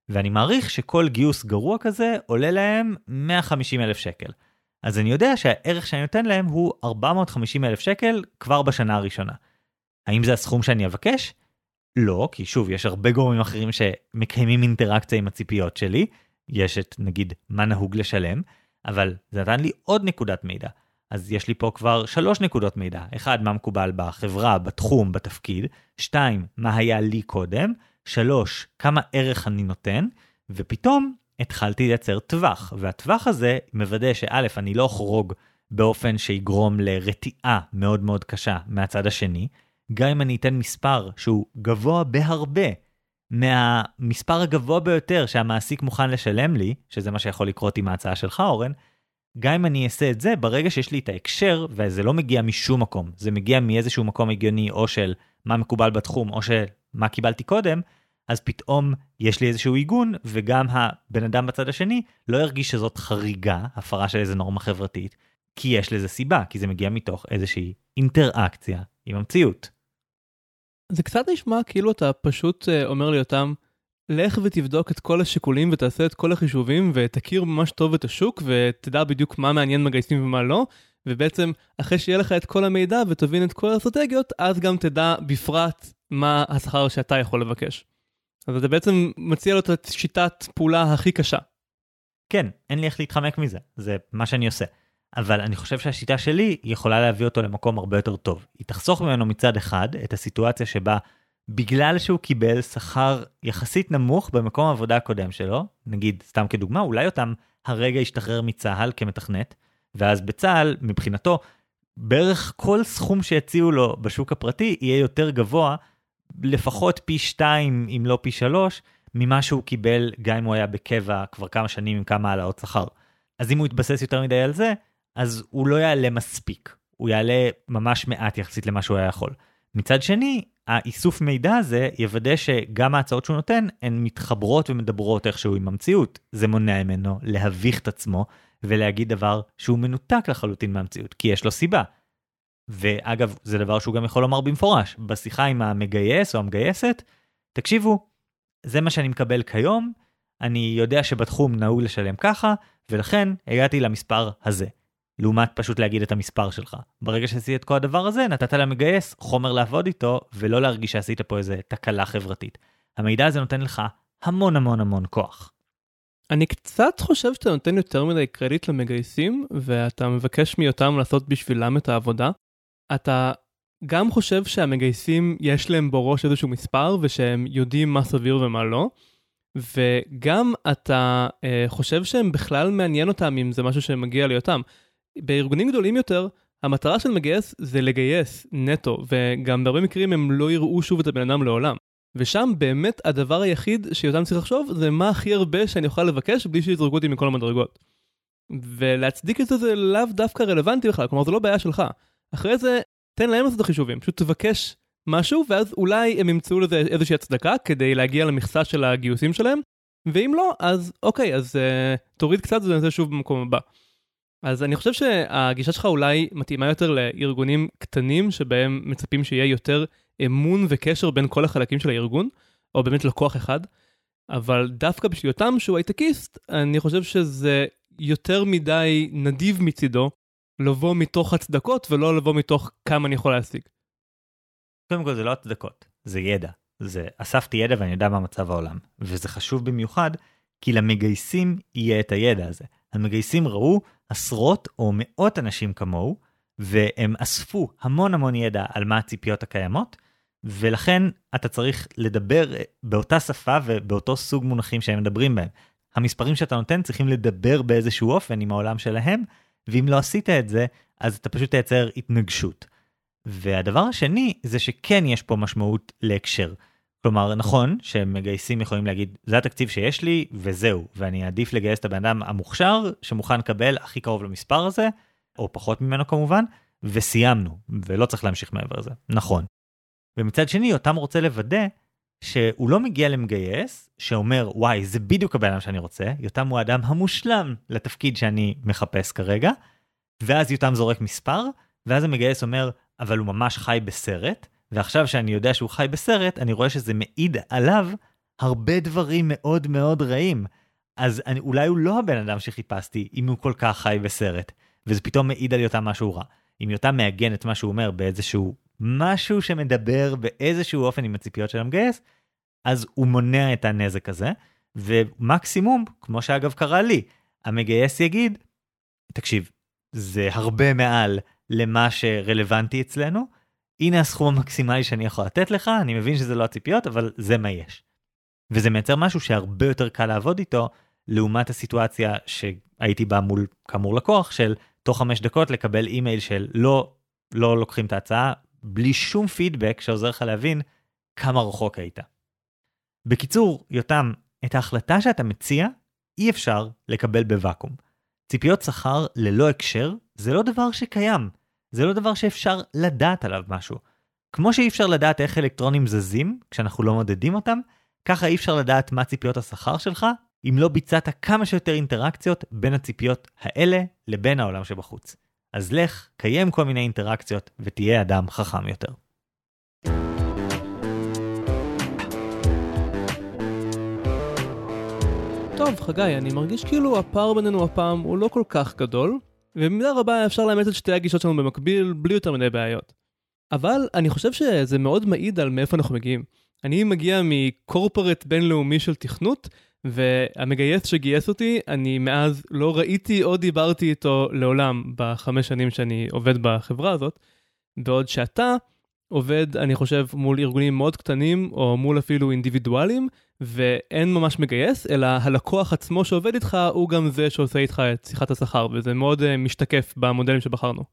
ואני מעריך שכל גיוס גרוע כזה עולה להם 150 אלף שקל. אז אני יודע שהערך שאני נותן להם הוא 450 אלף שקל כבר בשנה הראשונה. האם זה הסכום שאני אבקש? לא, כי שוב, יש הרבה גורמים אחרים שמקיימים אינטראקציה עם הציפיות שלי. יש את, נגיד, מה נהוג לשלם, אבל זה נתן לי עוד נקודת מידע. אז יש לי פה כבר שלוש נקודות מידע. אחד, מה מקובל בחברה, בתחום, בתפקיד. שתיים, מה היה לי קודם. שלוש, כמה ערך אני נותן. ופתאום התחלתי לייצר טווח, והטווח הזה מוודא שא', אני לא אחרוג באופן שיגרום לרתיעה מאוד מאוד קשה מהצד השני, גם אם אני אתן מספר שהוא גבוה בהרבה מהמספר הגבוה ביותר שהמעסיק מוכן לשלם לי, שזה מה שיכול לקרות עם ההצעה שלך, אורן, גם אם אני אעשה את זה, ברגע שיש לי את ההקשר, וזה לא מגיע משום מקום, זה מגיע מאיזשהו מקום הגיוני, או של מה מקובל בתחום, או של מה קיבלתי קודם, אז פתאום יש לי איזשהו עיגון, וגם הבן אדם בצד השני לא ירגיש שזאת חריגה, הפרה של איזה נורמה חברתית, כי יש לזה סיבה, כי זה מגיע מתוך איזושהי אינטראקציה עם המציאות. זה קצת נשמע כאילו אתה פשוט אה, אומר לי אותם, לך ותבדוק את כל השיקולים ותעשה את כל החישובים ותכיר ממש טוב את השוק ותדע בדיוק מה מעניין מגייסים ומה לא, ובעצם אחרי שיהיה לך את כל המידע ותבין את כל האסטרטגיות, אז גם תדע בפרט מה השכר שאתה יכול לבקש. אז אתה בעצם מציע לו את השיטת פעולה הכי קשה. כן, אין לי איך להתחמק מזה, זה מה שאני עושה. אבל אני חושב שהשיטה שלי יכולה להביא אותו למקום הרבה יותר טוב. היא תחסוך ממנו מצד אחד את הסיטואציה שבה בגלל שהוא קיבל שכר יחסית נמוך במקום העבודה הקודם שלו, נגיד סתם כדוגמה, אולי אותם הרגע השתחרר מצה"ל כמתכנת, ואז בצה"ל, מבחינתו, בערך כל סכום שיציעו לו בשוק הפרטי יהיה יותר גבוה, לפחות פי שתיים אם לא פי שלוש, ממה שהוא קיבל גם אם הוא היה בקבע כבר כמה שנים עם כמה העלאות שכר. אז אם הוא יתבסס יותר מדי על זה, אז הוא לא יעלה מספיק, הוא יעלה ממש מעט יחסית למה שהוא היה יכול. מצד שני, האיסוף מידע הזה יוודא שגם ההצעות שהוא נותן הן מתחברות ומדברות איכשהו עם המציאות. זה מונע ממנו להביך את עצמו ולהגיד דבר שהוא מנותק לחלוטין מהמציאות, כי יש לו סיבה. ואגב, זה דבר שהוא גם יכול לומר במפורש, בשיחה עם המגייס או המגייסת, תקשיבו, זה מה שאני מקבל כיום, אני יודע שבתחום נהוג לשלם ככה, ולכן הגעתי למספר הזה. לעומת פשוט להגיד את המספר שלך. ברגע שעשית את כל הדבר הזה, נתת למגייס חומר לעבוד איתו, ולא להרגיש שעשית פה איזה תקלה חברתית. המידע הזה נותן לך המון המון המון כוח. אני קצת חושב שאתה נותן יותר מדי קרדיט למגייסים, ואתה מבקש מאותם לעשות בשבילם את העבודה. אתה גם חושב שהמגייסים יש להם בראש איזשהו מספר, ושהם יודעים מה סביר ומה לא, וגם אתה אה, חושב שהם בכלל מעניין אותם אם זה משהו שמגיע ליותם. בארגונים גדולים יותר, המטרה של מגייס זה לגייס נטו, וגם בהרבה מקרים הם לא יראו שוב את הבן אדם לעולם. ושם באמת הדבר היחיד שיותם צריך לחשוב זה מה הכי הרבה שאני אוכל לבקש בלי שיזרקו אותי מכל המדרגות. ולהצדיק את זה זה לאו דווקא רלוונטי בכלל, כלומר זה לא בעיה שלך. אחרי זה, תן להם לעשות את החישובים, פשוט תבקש משהו, ואז אולי הם ימצאו לזה איזושהי הצדקה כדי להגיע למכסה של הגיוסים שלהם, ואם לא, אז אוקיי, אז uh, תוריד קצת ונעשה שוב במקום הבא. אז אני חושב שהגישה שלך אולי מתאימה יותר לארגונים קטנים, שבהם מצפים שיהיה יותר אמון וקשר בין כל החלקים של הארגון, או באמת לקוח אחד, אבל דווקא בשביל יותם שהוא הייטקיסט, אני חושב שזה יותר מדי נדיב מצידו לבוא מתוך הצדקות ולא לבוא מתוך כמה אני יכול להשיג. קודם כל זה לא הצדקות, זה ידע. זה אספתי ידע ואני יודע מה מצב העולם. וזה חשוב במיוחד, כי למגייסים יהיה את הידע הזה. המגייסים ראו עשרות או מאות אנשים כמוהו, והם אספו המון המון ידע על מה הציפיות הקיימות, ולכן אתה צריך לדבר באותה שפה ובאותו סוג מונחים שהם מדברים בהם. המספרים שאתה נותן צריכים לדבר באיזשהו אופן עם העולם שלהם, ואם לא עשית את זה, אז אתה פשוט תייצר התנגשות. והדבר השני זה שכן יש פה משמעות להקשר. כלומר, נכון שמגייסים יכולים להגיד, זה התקציב שיש לי וזהו, ואני אעדיף לגייס את הבן אדם המוכשר שמוכן לקבל הכי קרוב למספר הזה, או פחות ממנו כמובן, וסיימנו, ולא צריך להמשיך מעבר לזה. נכון. ומצד שני, יותם רוצה לוודא שהוא לא מגיע למגייס שאומר, וואי, זה בדיוק הבן אדם שאני רוצה, יותם הוא האדם המושלם לתפקיד שאני מחפש כרגע, ואז יותם זורק מספר, ואז המגייס אומר, אבל הוא ממש חי בסרט, ועכשיו שאני יודע שהוא חי בסרט, אני רואה שזה מעיד עליו הרבה דברים מאוד מאוד רעים. אז אני, אולי הוא לא הבן אדם שחיפשתי, אם הוא כל כך חי בסרט, וזה פתאום מעיד על יותם משהו רע. אם יותם מעגן את מה שהוא אומר באיזשהו משהו שמדבר באיזשהו אופן עם הציפיות של המגייס, אז הוא מונע את הנזק הזה, ומקסימום, כמו שאגב קרה לי, המגייס יגיד, תקשיב, זה הרבה מעל למה שרלוונטי אצלנו, הנה הסכום המקסימלי שאני יכול לתת לך, אני מבין שזה לא הציפיות, אבל זה מה יש. וזה מייצר משהו שהרבה יותר קל לעבוד איתו, לעומת הסיטואציה שהייתי בה מול כאמור לקוח, של תוך חמש דקות לקבל אימייל של לא, לא לוקחים את ההצעה, בלי שום פידבק שעוזר לך להבין כמה רחוק היית. בקיצור, יותם, את ההחלטה שאתה מציע, אי אפשר לקבל בוואקום. ציפיות שכר ללא הקשר זה לא דבר שקיים. זה לא דבר שאפשר לדעת עליו משהו. כמו שאי אפשר לדעת איך אלקטרונים זזים כשאנחנו לא מודדים אותם, ככה אי אפשר לדעת מה ציפיות השכר שלך, אם לא ביצעת כמה שיותר אינטראקציות בין הציפיות האלה לבין העולם שבחוץ. אז לך, קיים כל מיני אינטראקציות ותהיה אדם חכם יותר. טוב, חגי, אני מרגיש כאילו הפער בינינו הפעם הוא לא כל כך גדול, ובמידה רבה אפשר לאמץ את שתי הגישות שלנו במקביל, בלי יותר מדי בעיות. אבל אני חושב שזה מאוד מעיד על מאיפה אנחנו מגיעים. אני מגיע מקורפורט בינלאומי של תכנות, והמגייס שגייס אותי, אני מאז לא ראיתי או דיברתי איתו לעולם בחמש שנים שאני עובד בחברה הזאת, בעוד שאתה עובד, אני חושב, מול ארגונים מאוד קטנים, או מול אפילו אינדיבידואלים, ואין ממש מגייס, אלא הלקוח עצמו שעובד איתך הוא גם זה שעושה איתך את שיחת השכר, וזה מאוד uh, משתקף במודלים שבחרנו.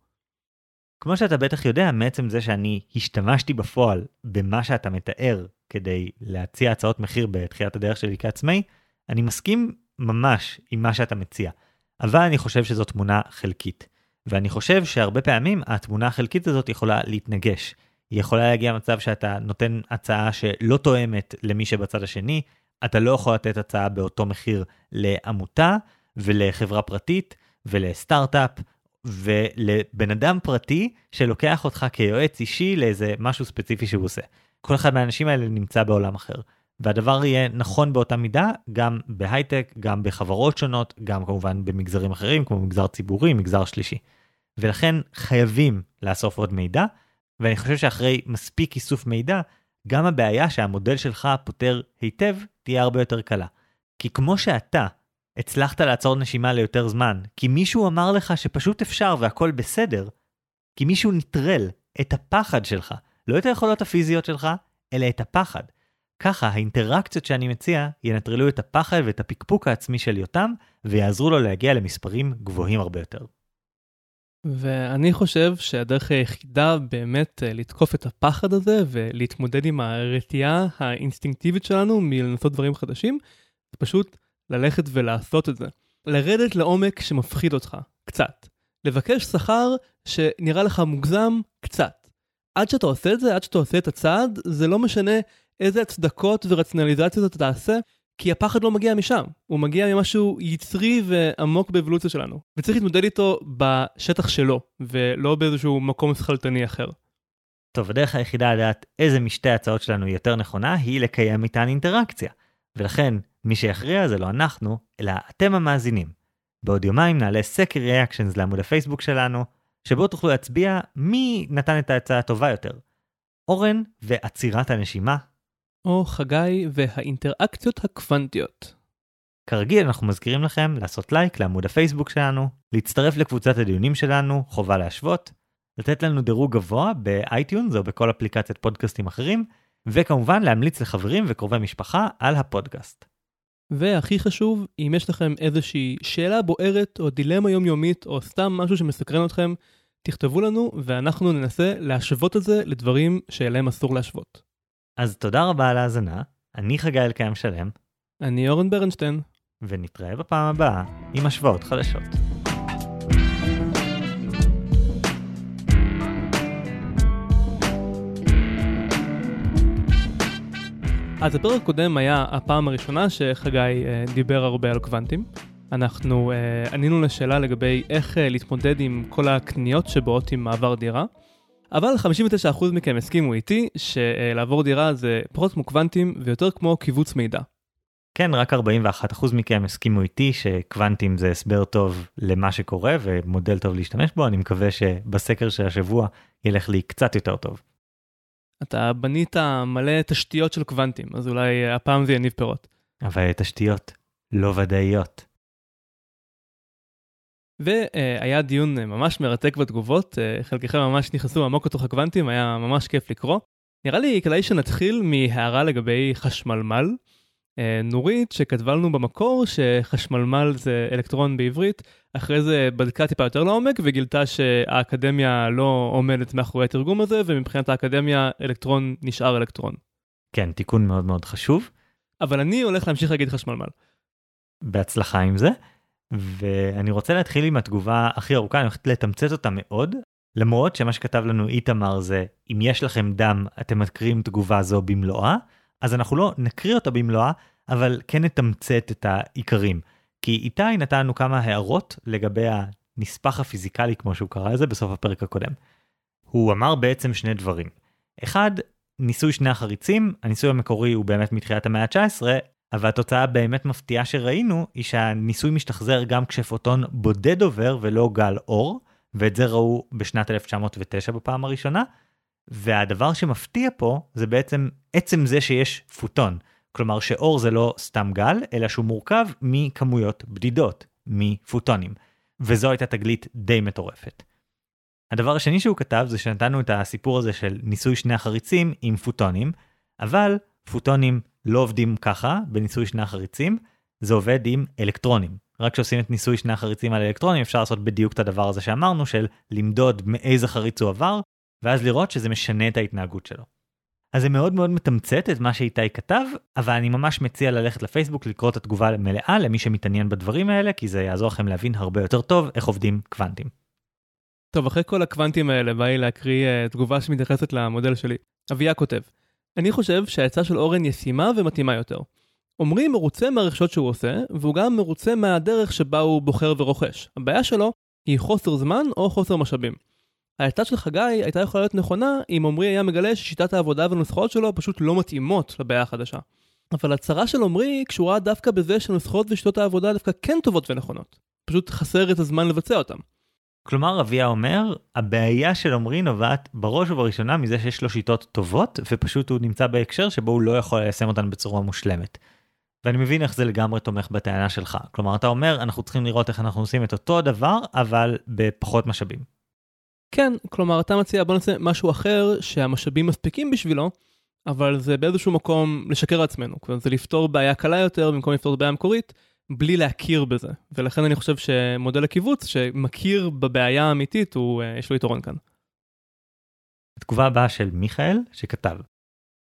כמו שאתה בטח יודע, מעצם זה שאני השתמשתי בפועל במה שאתה מתאר כדי להציע הצעות מחיר בתחילת הדרך שלי כעצמאי, אני מסכים ממש עם מה שאתה מציע, אבל אני חושב שזו תמונה חלקית. ואני חושב שהרבה פעמים התמונה החלקית הזאת יכולה להתנגש. היא יכולה להגיע למצב שאתה נותן הצעה שלא תואמת למי שבצד השני, אתה לא יכול לתת הצעה באותו מחיר לעמותה ולחברה פרטית ולסטארט-אפ ולבן אדם פרטי שלוקח אותך כיועץ אישי לאיזה משהו ספציפי שהוא עושה. כל אחד מהאנשים האלה נמצא בעולם אחר. והדבר יהיה נכון באותה מידה גם בהייטק, גם בחברות שונות, גם כמובן במגזרים אחרים כמו מגזר ציבורי, מגזר שלישי. ולכן חייבים לאסוף עוד מידע, ואני חושב שאחרי מספיק איסוף מידע, גם הבעיה שהמודל שלך פותר היטב תהיה הרבה יותר קלה. כי כמו שאתה הצלחת לעצור נשימה ליותר זמן, כי מישהו אמר לך שפשוט אפשר והכל בסדר, כי מישהו נטרל את הפחד שלך, לא את היכולות הפיזיות שלך, אלא את הפחד. ככה האינטראקציות שאני מציע ינטרלו את הפחד ואת הפקפוק העצמי של יותם, ויעזרו לו להגיע למספרים גבוהים הרבה יותר. ואני חושב שהדרך היחידה באמת אה, לתקוף את הפחד הזה ולהתמודד עם הרתיעה האינסטינקטיבית שלנו מלנסות דברים חדשים, זה פשוט ללכת ולעשות את זה. לרדת לעומק שמפחיד אותך, קצת. לבקש שכר שנראה לך מוגזם, קצת. עד שאתה עושה את זה, עד שאתה עושה את הצעד, זה לא משנה איזה הצדקות ורציונליזציות אתה תעשה, כי הפחד לא מגיע משם, הוא מגיע ממשהו יצרי ועמוק באבולוציה שלנו, וצריך להתמודד איתו בשטח שלו, ולא באיזשהו מקום שכלתני אחר. טוב, הדרך היחידה לדעת איזה משתי ההצעות שלנו יותר נכונה, היא לקיים איתן אינטראקציה. ולכן, מי שיכריע זה לא אנחנו, אלא אתם המאזינים. בעוד יומיים נעלה סקר reactions לעמוד הפייסבוק שלנו, שבו תוכלו להצביע מי נתן את ההצעה הטובה יותר. אורן ועצירת הנשימה. או חגי והאינטראקציות הקוונטיות. כרגיל אנחנו מזכירים לכם לעשות לייק לעמוד הפייסבוק שלנו, להצטרף לקבוצת הדיונים שלנו, חובה להשוות, לתת לנו דירוג גבוה ב iTunes או בכל אפליקציית פודקאסטים אחרים, וכמובן להמליץ לחברים וקרובי משפחה על הפודקאסט. והכי חשוב, אם יש לכם איזושהי שאלה בוערת או דילמה יומיומית או סתם משהו שמסקרן אתכם, תכתבו לנו ואנחנו ננסה להשוות את זה לדברים שאליהם אסור להשוות. אז תודה רבה על ההאזנה, אני חגי אלקיים שלם, אני אורן ברנשטיין. ונתראה בפעם הבאה עם השוואות חדשות. אז הפרק הקודם היה הפעם הראשונה שחגי אה, דיבר הרבה על קוונטים. אנחנו אה, ענינו לשאלה לגבי איך אה, להתמודד עם כל הקניות שבאות עם מעבר דירה. אבל 59% מכם הסכימו איתי שלעבור דירה זה פחות כמו קוונטים ויותר כמו קיבוץ מידע. כן, רק 41% מכם הסכימו איתי שקוונטים זה הסבר טוב למה שקורה ומודל טוב להשתמש בו, אני מקווה שבסקר של השבוע ילך לי קצת יותר טוב. אתה בנית מלא תשתיות של קוונטים, אז אולי הפעם זה יניב פירות. אבל תשתיות לא ודאיות. והיה דיון ממש מרתק בתגובות, חלקכם ממש נכנסו עמוק לתוך הקוונטים, היה ממש כיף לקרוא. נראה לי כדאי שנתחיל מהערה לגבי חשמלמל. נורית שכתבה לנו במקור שחשמלמל זה אלקטרון בעברית, אחרי זה בדקה טיפה יותר לעומק וגילתה שהאקדמיה לא עומדת מאחורי התרגום הזה ומבחינת האקדמיה אלקטרון נשאר אלקטרון. כן, תיקון מאוד מאוד חשוב. אבל אני הולך להמשיך להגיד חשמלמל. בהצלחה עם זה. ואני רוצה להתחיל עם התגובה הכי ארוכה, אני הולכת לתמצת אותה מאוד, למרות שמה שכתב לנו איתמר זה, אם יש לכם דם, אתם מקריאים תגובה זו במלואה, אז אנחנו לא נקריא אותה במלואה, אבל כן נתמצת את העיקרים. כי איתי נתן לנו כמה הערות לגבי הנספח הפיזיקלי, כמו שהוא קרא לזה, בסוף הפרק הקודם. הוא אמר בעצם שני דברים. אחד, ניסוי שני החריצים, הניסוי המקורי הוא באמת מתחילת המאה ה-19, אבל התוצאה הבאמת מפתיעה שראינו היא שהניסוי משתחזר גם כשפוטון בודד עובר ולא גל אור, ואת זה ראו בשנת 1909 בפעם הראשונה. והדבר שמפתיע פה זה בעצם עצם זה שיש פוטון. כלומר שאור זה לא סתם גל, אלא שהוא מורכב מכמויות בדידות, מפוטונים. וזו הייתה תגלית די מטורפת. הדבר השני שהוא כתב זה שנתנו את הסיפור הזה של ניסוי שני החריצים עם פוטונים, אבל פוטונים לא עובדים ככה בניסוי שני החריצים, זה עובד עם אלקטרונים. רק כשעושים את ניסוי שני החריצים על אלקטרונים אפשר לעשות בדיוק את הדבר הזה שאמרנו של למדוד מאיזה חריץ הוא עבר, ואז לראות שזה משנה את ההתנהגות שלו. אז זה מאוד מאוד מתמצת את מה שאיתי כתב, אבל אני ממש מציע ללכת לפייסבוק לקרוא את התגובה המלאה למי שמתעניין בדברים האלה, כי זה יעזור לכם להבין הרבה יותר טוב איך עובדים קוונטים. טוב, אחרי כל הקוונטים האלה בא לי להקריא uh, תגובה שמתייחסת למודל שלי. אביה כותב, אני חושב שהעצה של אורן ישימה ומתאימה יותר. עמרי מרוצה מהרכישות שהוא עושה, והוא גם מרוצה מהדרך שבה הוא בוחר ורוכש. הבעיה שלו היא חוסר זמן או חוסר משאבים. העצה של חגי הייתה יכולה להיות נכונה אם עמרי היה מגלה ששיטת העבודה והנוסחאות שלו פשוט לא מתאימות לבעיה החדשה. אבל הצרה של עמרי קשורה דווקא בזה שנוסחאות ושיטות העבודה דווקא כן טובות ונכונות. פשוט חסר את הזמן לבצע אותם. כלומר אביה אומר הבעיה של עמרי נובעת בראש ובראשונה מזה שיש לו שיטות טובות ופשוט הוא נמצא בהקשר שבו הוא לא יכול ליישם אותן בצורה מושלמת. ואני מבין איך זה לגמרי תומך בטענה שלך כלומר אתה אומר אנחנו צריכים לראות איך אנחנו עושים את אותו הדבר אבל בפחות משאבים. כן, כלומר אתה מציע בוא נעשה משהו אחר שהמשאבים מספיקים בשבילו, אבל זה באיזשהו מקום לשקר לעצמנו, זה לפתור בעיה קלה יותר במקום לפתור בעיה מקורית, בלי להכיר בזה. ולכן אני חושב שמודל הקיבוץ שמכיר בבעיה האמיתית, הוא, אה, יש לו יתרון כאן. התגובה הבאה של מיכאל שכתב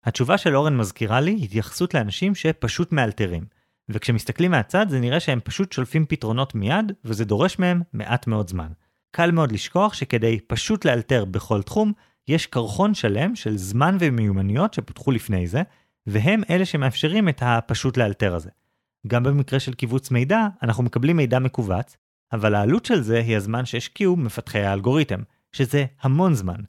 התשובה של אורן מזכירה לי התייחסות לאנשים שפשוט מאלתרים, וכשמסתכלים מהצד זה נראה שהם פשוט שולפים פתרונות מיד, וזה דורש מהם מעט מאוד זמן. קל מאוד לשכוח שכדי פשוט לאלתר בכל תחום, יש קרחון שלם של זמן ומיומנויות שפותחו לפני זה, והם אלה שמאפשרים את הפשוט לאלתר הזה. גם במקרה של קיבוץ מידע, אנחנו מקבלים מידע מכווץ, אבל העלות של זה היא הזמן שהשקיעו מפתחי האלגוריתם, שזה המון זמן.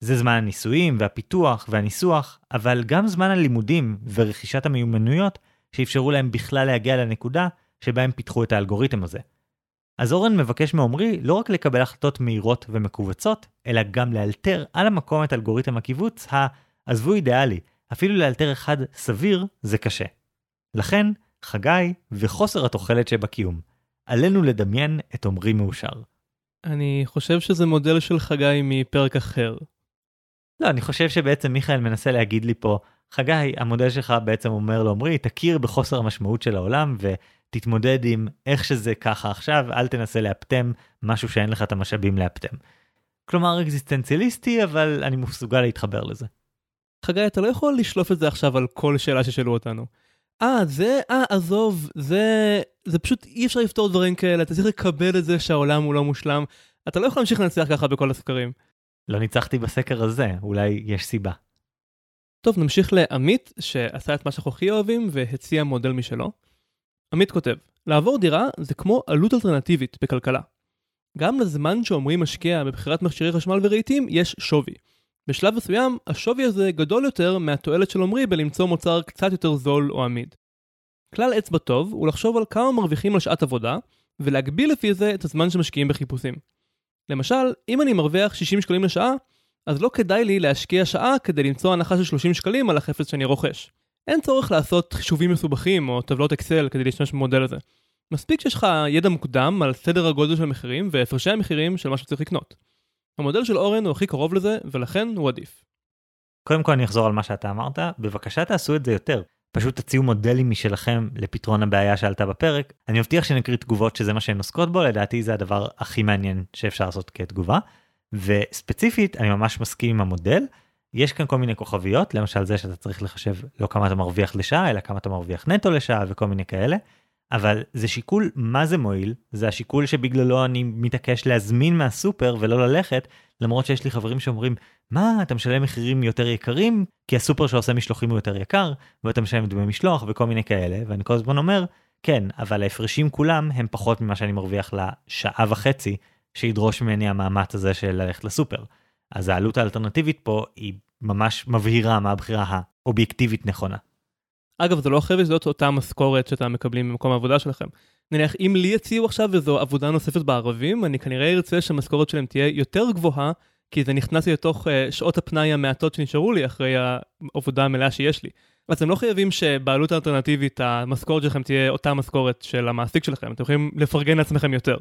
זה זמן הניסויים והפיתוח והניסוח, אבל גם זמן הלימודים ורכישת המיומנויות שאפשרו להם בכלל להגיע לנקודה שבה הם פיתחו את האלגוריתם הזה. אז אורן מבקש מעומרי לא רק לקבל החלטות מהירות ומכווצות, אלא גם לאלתר על המקום את אלגוריתם הקיבוץ העזבו אידיאלי, אפילו לאלתר אחד סביר זה קשה. לכן, חגי וחוסר התוחלת שבקיום. עלינו לדמיין את עומרי מאושר. אני חושב שזה מודל של חגי מפרק אחר. לא, אני חושב שבעצם מיכאל מנסה להגיד לי פה, חגי, המודל שלך בעצם אומר לעומרי, תכיר בחוסר המשמעות של העולם ותתמודד עם איך שזה ככה עכשיו, אל תנסה לאפטם משהו שאין לך את המשאבים לאפטם. כלומר אקזיסטנציאליסטי, אבל אני מסוגל להתחבר לזה. חגי, אתה לא יכול לשלוף את זה עכשיו על כל שאלה ששאלו אותנו. אה, זה, אה, עזוב, זה, זה פשוט אי אפשר לפתור דברים כאלה, אתה צריך לקבל את זה שהעולם הוא לא מושלם. אתה לא יכול להמשיך לנצח ככה בכל הסקרים. לא ניצחתי בסקר הזה, אולי יש סיבה. טוב, נמשיך לעמית, שעשה את מה שאנחנו הכי אוהבים והציע מודל משלו. עמית כותב, לעבור דירה זה כמו עלות אלטרנטיבית בכלכלה. גם לזמן שעומרי משקיע בבחירת מכשירי חשמל ורהיטים יש שווי. בשלב מסוים, השווי הזה גדול יותר מהתועלת של עומרי בלמצוא מוצר קצת יותר זול או עמיד. כלל אצבע טוב הוא לחשוב על כמה מרוויחים על שעת עבודה, ולהגביל לפי זה את הזמן שמשקיעים בחיפושים. למשל, אם אני מרוויח 60 שקלים לשעה, אז לא כדאי לי להשקיע שעה כדי למצוא הנחה של 30 שקלים על החפץ שאני רוכש. אין צורך לעשות חישובים מסובכים או טבלות אקסל כדי להשתמש במודל הזה. מספיק שיש לך ידע מוקדם על סדר הגודל של המחירים והפרשי המחירים של מה שצריך לקנות. המודל של אורן הוא הכי קרוב לזה, ולכן הוא עדיף. קודם כל אני אחזור על מה שאתה אמרת, בבקשה תעשו את זה יותר. פשוט תציעו מודלים משלכם לפתרון הבעיה שעלתה בפרק. אני מבטיח שנקריא תגובות שזה מה שהן עוסקות בו, לדעתי זה הדבר הכי מעניין שאפשר לעשות כתגובה. וספציפית, אני ממש מסכים עם המודל. יש כאן כל מיני כוכביות, למשל זה שאתה צריך לחשב לא כמה אתה מרוויח לשעה, אלא כמה אתה מרוויח נטו לשעה וכל מיני כאלה. אבל זה שיקול מה זה מועיל, זה השיקול שבגללו אני מתעקש להזמין מהסופר ולא ללכת, למרות שיש לי חברים שאומרים, מה, אתה משלם מחירים יותר יקרים? כי הסופר שעושה משלוחים הוא יותר יקר, ואתה משלם דמי משלוח וכל מיני כאלה, ואני כל הזמן אומר, כן, אבל ההפרשים כולם הם פחות ממה שאני מרוויח לשעה וחצי שידרוש ממני המאמץ הזה של ללכת לסופר. אז העלות האלטרנטיבית פה היא ממש מבהירה מה הבחירה האובייקטיבית נכונה. אגב, זה לא חייב להיות אותה משכורת שאתה מקבלים במקום העבודה שלכם. נניח, אם לי יציעו עכשיו איזו עבודה נוספת בערבים, אני כנראה ארצה שהמשכורת שלהם תהיה יותר גבוהה, כי זה נכנס לי לתוך uh, שעות הפנאי המעטות שנשארו לי אחרי העבודה המלאה שיש לי. אז אתם לא חייבים שבעלות האלטרנטיבית המשכורת שלכם תהיה אותה משכורת של המעסיק שלכם, אתם יכולים לפרגן לעצמכם יותר.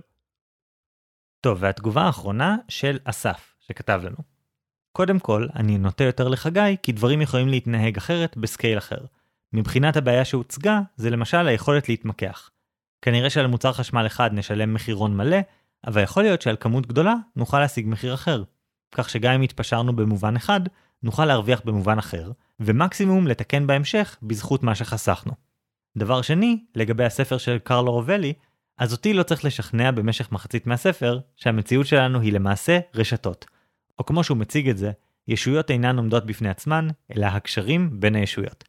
טוב, והתגובה האחרונה של אסף, שכתב לנו. קודם כל, אני נוטה יותר לחגי, כי דברים יכולים להתנהג אחרת בסקייל אחר. מבחינת הבעיה שהוצגה, זה למשל היכולת להתמקח. כנראה שעל מוצר חשמל אחד נשלם מחירון מלא, אבל יכול להיות שעל כמות גדולה נוכל להשיג מחיר אחר. כך שגם אם התפשרנו במובן אחד, נוכל להרוויח במובן אחר, ומקסימום לתקן בהמשך בזכות מה שחסכנו. דבר שני, לגבי הספר של קרלו רובלי, אז אותי לא צריך לשכנע במשך מחצית מהספר שהמציאות שלנו היא למעשה רשתות. או כמו שהוא מציג את זה, ישויות אינן עומדות בפני עצמן, אלא הקשרים בין הישויות.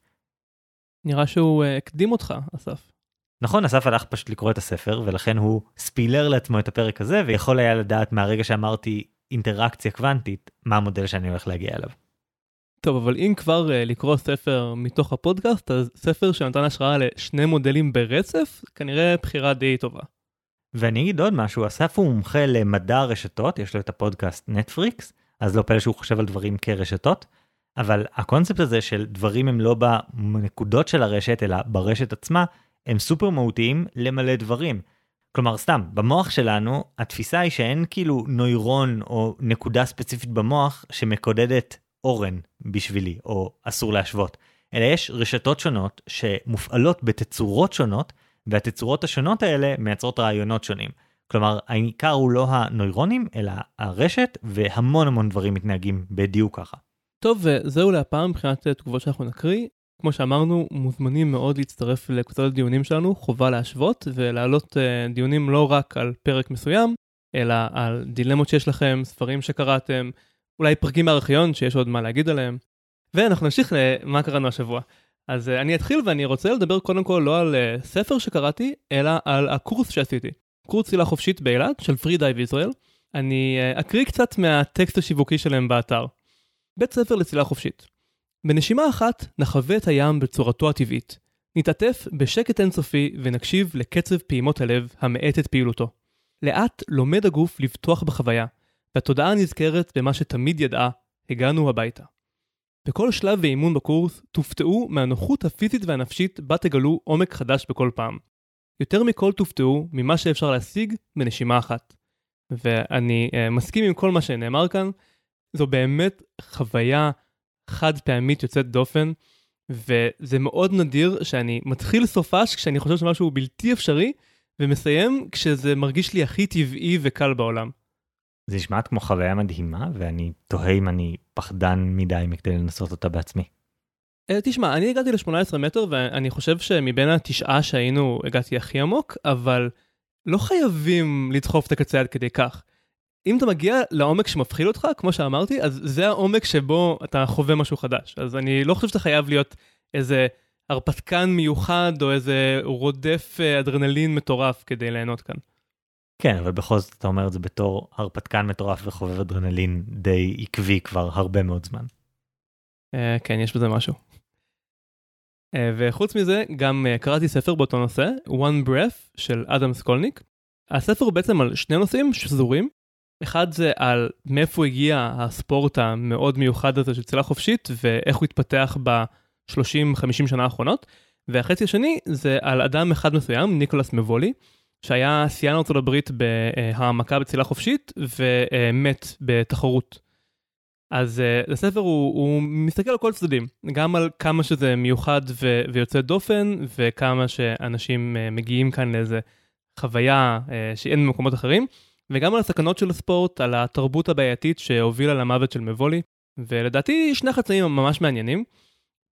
נראה שהוא uh, הקדים אותך, אסף. נכון, אסף הלך פשוט לקרוא את הספר, ולכן הוא ספילר לעצמו את הפרק הזה, ויכול היה לדעת מהרגע שאמרתי אינטראקציה קוונטית, מה המודל שאני הולך להגיע אליו. טוב, אבל אם כבר uh, לקרוא ספר מתוך הפודקאסט, אז ספר שנתן השראה לשני מודלים ברצף, כנראה בחירה די טובה. ואני אגיד עוד משהו, אסף הוא מומחה למדע הרשתות, יש לו את הפודקאסט נטפריקס, אז לא פלא שהוא חושב על דברים כרשתות, אבל הקונספט הזה של דברים הם לא בנקודות של הרשת, אלא ברשת עצמה, הם סופר מהותיים למלא דברים. כלומר, סתם, במוח שלנו, התפיסה היא שאין כאילו נוירון או נקודה ספציפית במוח שמקודדת אורן בשבילי, או אסור להשוות, אלא יש רשתות שונות שמופעלות בתצורות שונות, והתצורות השונות האלה מייצרות רעיונות שונים. כלומר, העיקר הוא לא הנוירונים, אלא הרשת, והמון המון דברים מתנהגים בדיוק ככה. טוב, וזהו להפעם מבחינת תגובות שאנחנו נקריא. כמו שאמרנו, מוזמנים מאוד להצטרף לקבוצת הדיונים שלנו, חובה להשוות ולהעלות אה, דיונים לא רק על פרק מסוים, אלא על דילמות שיש לכם, ספרים שקראתם, אולי פרקים מהארכיון שיש עוד מה להגיד עליהם. ואנחנו נמשיך למה קראנו השבוע. אז אה, אני אתחיל ואני רוצה לדבר קודם כל לא על ספר שקראתי, אלא על הקורס שעשיתי. קורס צלילה חופשית באילת של Freedive ישראל. אני אקריא קצת מהטקסט השיווקי שלהם באתר. בית ספר לצלילה חופשית. בנשימה אחת נחווה את הים בצורתו הטבעית. נתעטף בשקט אינסופי ונקשיב לקצב פעימות הלב המאט את פעילותו. לאט לומד הגוף לבטוח בחוויה, והתודעה נזכרת במה שתמיד ידעה, הגענו הביתה. בכל שלב ואימון בקורס תופתעו מהנוחות הפיזית והנפשית בה תגלו עומק חדש בכל פעם. יותר מכל תופתעו ממה שאפשר להשיג בנשימה אחת. ואני uh, מסכים עם כל מה שנאמר כאן, זו באמת חוויה חד פעמית יוצאת דופן, וזה מאוד נדיר שאני מתחיל סופש כשאני חושב שמשהו הוא בלתי אפשרי, ומסיים כשזה מרגיש לי הכי טבעי וקל בעולם. זה נשמע כמו חוויה מדהימה, ואני תוהה אם אני פחדן מדי מכדי לנסות אותה בעצמי. אה, תשמע, אני הגעתי ל-18 מטר, ואני חושב שמבין התשעה שהיינו, הגעתי הכי עמוק, אבל לא חייבים לדחוף את הקצה עד כדי כך. אם אתה מגיע לעומק שמפחיד אותך, כמו שאמרתי, אז זה העומק שבו אתה חווה משהו חדש. אז אני לא חושב שאתה חייב להיות איזה הרפתקן מיוחד או איזה רודף אה, אדרנלין מטורף כדי ליהנות כאן. כן, אבל בכל זאת אתה אומר את זה בתור הרפתקן מטורף וחובב אדרנלין די עקבי כבר הרבה מאוד זמן. Uh, כן, יש בזה משהו. Uh, וחוץ מזה, גם uh, קראתי ספר באותו נושא, One Breath של אדם סקולניק. הספר הוא בעצם על שני נושאים שזורים. אחד זה על מאיפה הגיע הספורט המאוד מיוחד הזה של צלילה חופשית ואיך הוא התפתח ב-30-50 שנה האחרונות. והחצי השני זה על אדם אחד מסוים, ניקולס מבולי, שהיה שיאן ארצות הברית בהעמקה בצלילה חופשית ומת בתחרות. אז uh, הספר הוא, הוא מסתכל על כל צדדים, גם על כמה שזה מיוחד ו- ויוצא דופן, וכמה שאנשים uh, מגיעים כאן לאיזה חוויה uh, שאין במקומות אחרים, וגם על הסכנות של הספורט, על התרבות הבעייתית שהובילה למוות של מבולי, ולדעתי שני חצאים ממש מעניינים.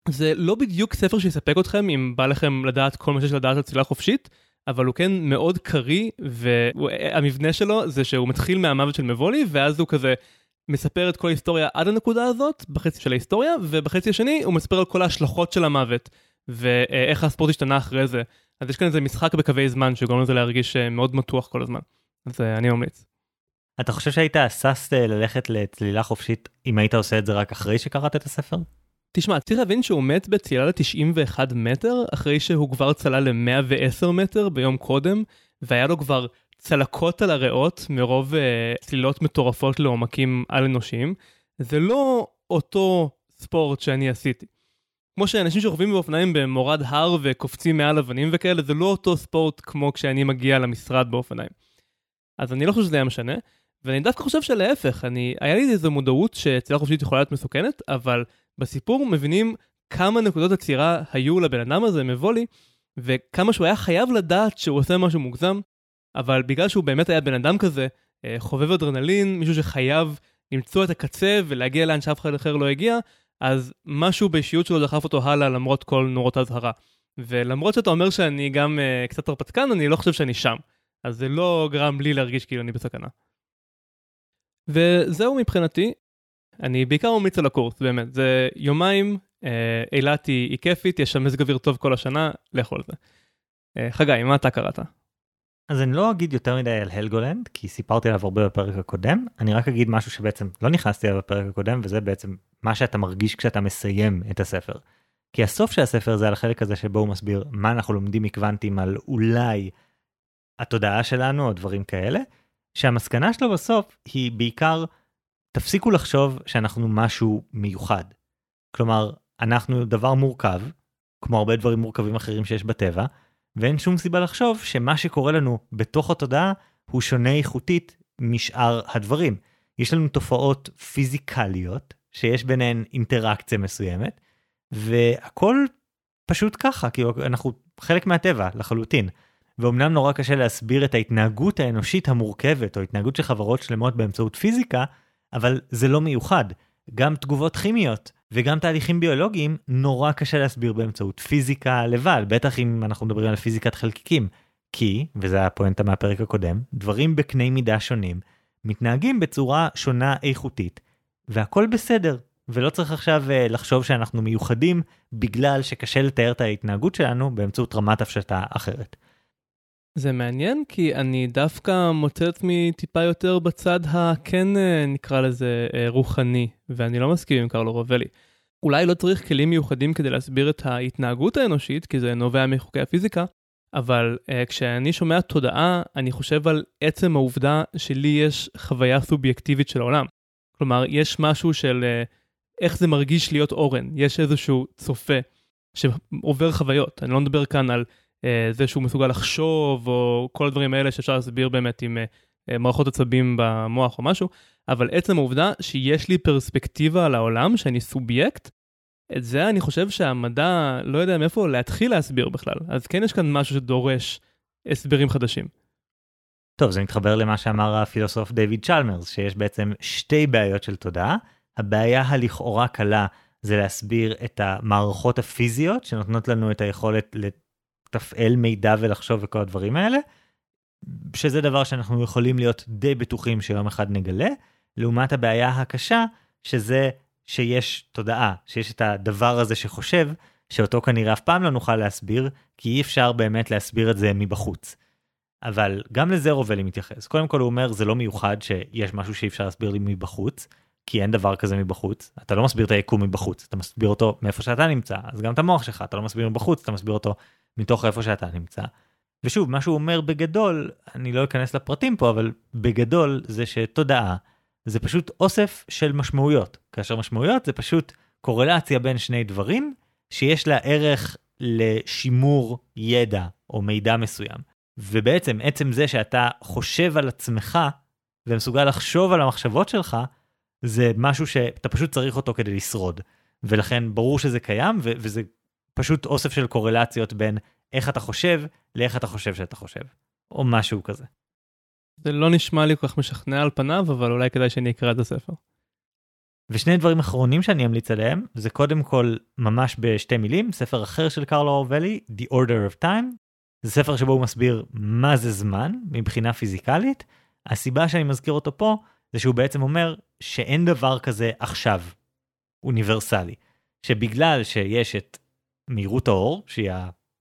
זה לא בדיוק ספר שיספק אתכם אם בא לכם לדעת כל מה שיש לדעת על צלילה חופשית, אבל הוא כן מאוד קריא, והמבנה שלו זה שהוא מתחיל מהמוות של מבולי, ואז הוא כזה מספר את כל ההיסטוריה עד הנקודה הזאת, בחצי של ההיסטוריה, ובחצי השני הוא מספר על כל ההשלכות של המוות, ואיך הספורט השתנה אחרי זה. אז יש כאן איזה משחק בקווי זמן שגורם לזה להרגיש אה, מאוד מתוח כל הזמן. אז אה, אני ממליץ. אתה חושב שהיית שש אה, ללכת לצלילה חופשית אם היית עושה את זה רק אחרי שקראת את הספר? תשמע, צריך להבין שהוא מת בצלילה ל-91 מטר, אחרי שהוא כבר צלל ל-110 מטר ביום קודם, והיה לו כבר צלקות על הריאות מרוב uh, צלילות מטורפות לעומקים על-אנושיים. זה לא אותו ספורט שאני עשיתי. כמו שאנשים שרוכבים באופניים במורד הר וקופצים מעל אבנים וכאלה, זה לא אותו ספורט כמו כשאני מגיע למשרד באופניים. אז אני לא חושב שזה היה משנה, ואני דווקא חושב שלהפך, אני, היה לי איזו מודעות שצלילה חופשית יכולה להיות מסוכנת, אבל בסיפור מבינים כמה נקודות עצירה היו לבן אדם הזה, מבולי, וכמה שהוא היה חייב לדעת שהוא עושה משהו מוגזם, אבל בגלל שהוא באמת היה בן אדם כזה, אה, חובב אדרנלין, מישהו שחייב למצוא את הקצה ולהגיע לאן שאף אחד אחר לא הגיע, אז משהו באישיות שלו דחף אותו הלאה למרות כל נורות האזהרה. ולמרות שאתה אומר שאני גם uh, קצת הרפתקן, אני לא חושב שאני שם. אז זה לא גרם לי להרגיש כאילו אני בסכנה. וזהו מבחינתי, אני בעיקר ממליץ על הקורס, באמת, זה יומיים, אה, אילת היא, היא כיפית, יש שם מזג אוויר טוב כל השנה, לכו על זה. אה, חגי, מה אתה קראת? אז אני לא אגיד יותר מדי על הלגולנד, כי סיפרתי עליו הרבה בפרק הקודם, אני רק אגיד משהו שבעצם לא נכנסתי אליו בפרק הקודם, וזה בעצם מה שאתה מרגיש כשאתה מסיים את הספר. כי הסוף של הספר זה על החלק הזה שבו הוא מסביר מה אנחנו לומדים מקוונטים על אולי התודעה שלנו או דברים כאלה, שהמסקנה שלו בסוף היא בעיקר תפסיקו לחשוב שאנחנו משהו מיוחד. כלומר, אנחנו דבר מורכב, כמו הרבה דברים מורכבים אחרים שיש בטבע, ואין שום סיבה לחשוב שמה שקורה לנו בתוך התודעה הוא שונה איכותית משאר הדברים. יש לנו תופעות פיזיקליות שיש ביניהן אינטראקציה מסוימת, והכל פשוט ככה, כי אנחנו חלק מהטבע לחלוטין. ואומנם נורא קשה להסביר את ההתנהגות האנושית המורכבת, או התנהגות של חברות שלמות באמצעות פיזיקה, אבל זה לא מיוחד. גם תגובות כימיות וגם תהליכים ביולוגיים נורא קשה להסביר באמצעות פיזיקה לבד, בטח אם אנחנו מדברים על פיזיקת חלקיקים. כי, וזה הפואנטה מהפרק הקודם, דברים בקנה מידה שונים מתנהגים בצורה שונה איכותית, והכל בסדר, ולא צריך עכשיו uh, לחשוב שאנחנו מיוחדים בגלל שקשה לתאר את ההתנהגות שלנו באמצעות רמת הפשטה אחרת. זה מעניין כי אני דווקא מוצא עצמי טיפה יותר בצד הכן אה, נקרא לזה אה, רוחני, ואני לא מסכים עם קרלו רובלי. אולי לא צריך כלים מיוחדים כדי להסביר את ההתנהגות האנושית, כי זה נובע מחוקי הפיזיקה, אבל uh, כשאני שומע תודעה, אני חושב על עצם העובדה שלי יש חוויה סובייקטיבית של העולם. כלומר, יש משהו של uh, איך זה מרגיש להיות אורן, יש איזשהו צופה שעובר חוויות. אני לא מדבר כאן על זה שהוא מסוגל לחשוב, או כל הדברים האלה שאפשר להסביר באמת עם uh, מערכות עצבים במוח או משהו, אבל עצם העובדה שיש לי פרספקטיבה על העולם, שאני סובייקט, את זה אני חושב שהמדע לא יודע מאיפה להתחיל להסביר בכלל. אז כן יש כאן משהו שדורש הסברים חדשים. טוב, זה מתחבר למה שאמר הפילוסוף דיוויד צ'למרס, שיש בעצם שתי בעיות של תודעה. הבעיה הלכאורה קלה זה להסביר את המערכות הפיזיות שנותנות לנו את היכולת לתפעל מידע ולחשוב וכל הדברים האלה, שזה דבר שאנחנו יכולים להיות די בטוחים שיום אחד נגלה, לעומת הבעיה הקשה, שזה שיש תודעה, שיש את הדבר הזה שחושב, שאותו כנראה אף פעם לא נוכל להסביר, כי אי אפשר באמת להסביר את זה מבחוץ. אבל גם לזה רובלי מתייחס. קודם כל הוא אומר זה לא מיוחד שיש משהו שאי אפשר להסביר לי מבחוץ, כי אין דבר כזה מבחוץ. אתה לא מסביר את היקום מבחוץ, אתה מסביר אותו מאיפה שאתה נמצא, אז גם את המוח שלך אתה לא מסביר מבחוץ, אתה מסביר אותו מתוך איפה שאתה נמצא. ושוב, מה שהוא אומר בגדול, אני לא אכנס לפרטים פה, אבל בגדול זה שתודעה זה פשוט אוסף של משמעויות, כאשר משמעויות זה פשוט קורלציה בין שני דברים שיש לה ערך לשימור ידע או מידע מסוים. ובעצם עצם זה שאתה חושב על עצמך ומסוגל לחשוב על המחשבות שלך, זה משהו שאתה פשוט צריך אותו כדי לשרוד. ולכן ברור שזה קיים ו- וזה פשוט אוסף של קורלציות בין איך אתה חושב לאיך אתה חושב שאתה חושב. או משהו כזה. זה לא נשמע לי כל כך משכנע על פניו, אבל אולי כדאי שאני אקרא את הספר. ושני דברים אחרונים שאני אמליץ עליהם, זה קודם כל ממש בשתי מילים, ספר אחר של קרלו אורבלי, The Order of Time. זה ספר שבו הוא מסביר מה זה זמן מבחינה פיזיקלית. הסיבה שאני מזכיר אותו פה, זה שהוא בעצם אומר שאין דבר כזה עכשיו, אוניברסלי. שבגלל שיש את מהירות האור, שהיא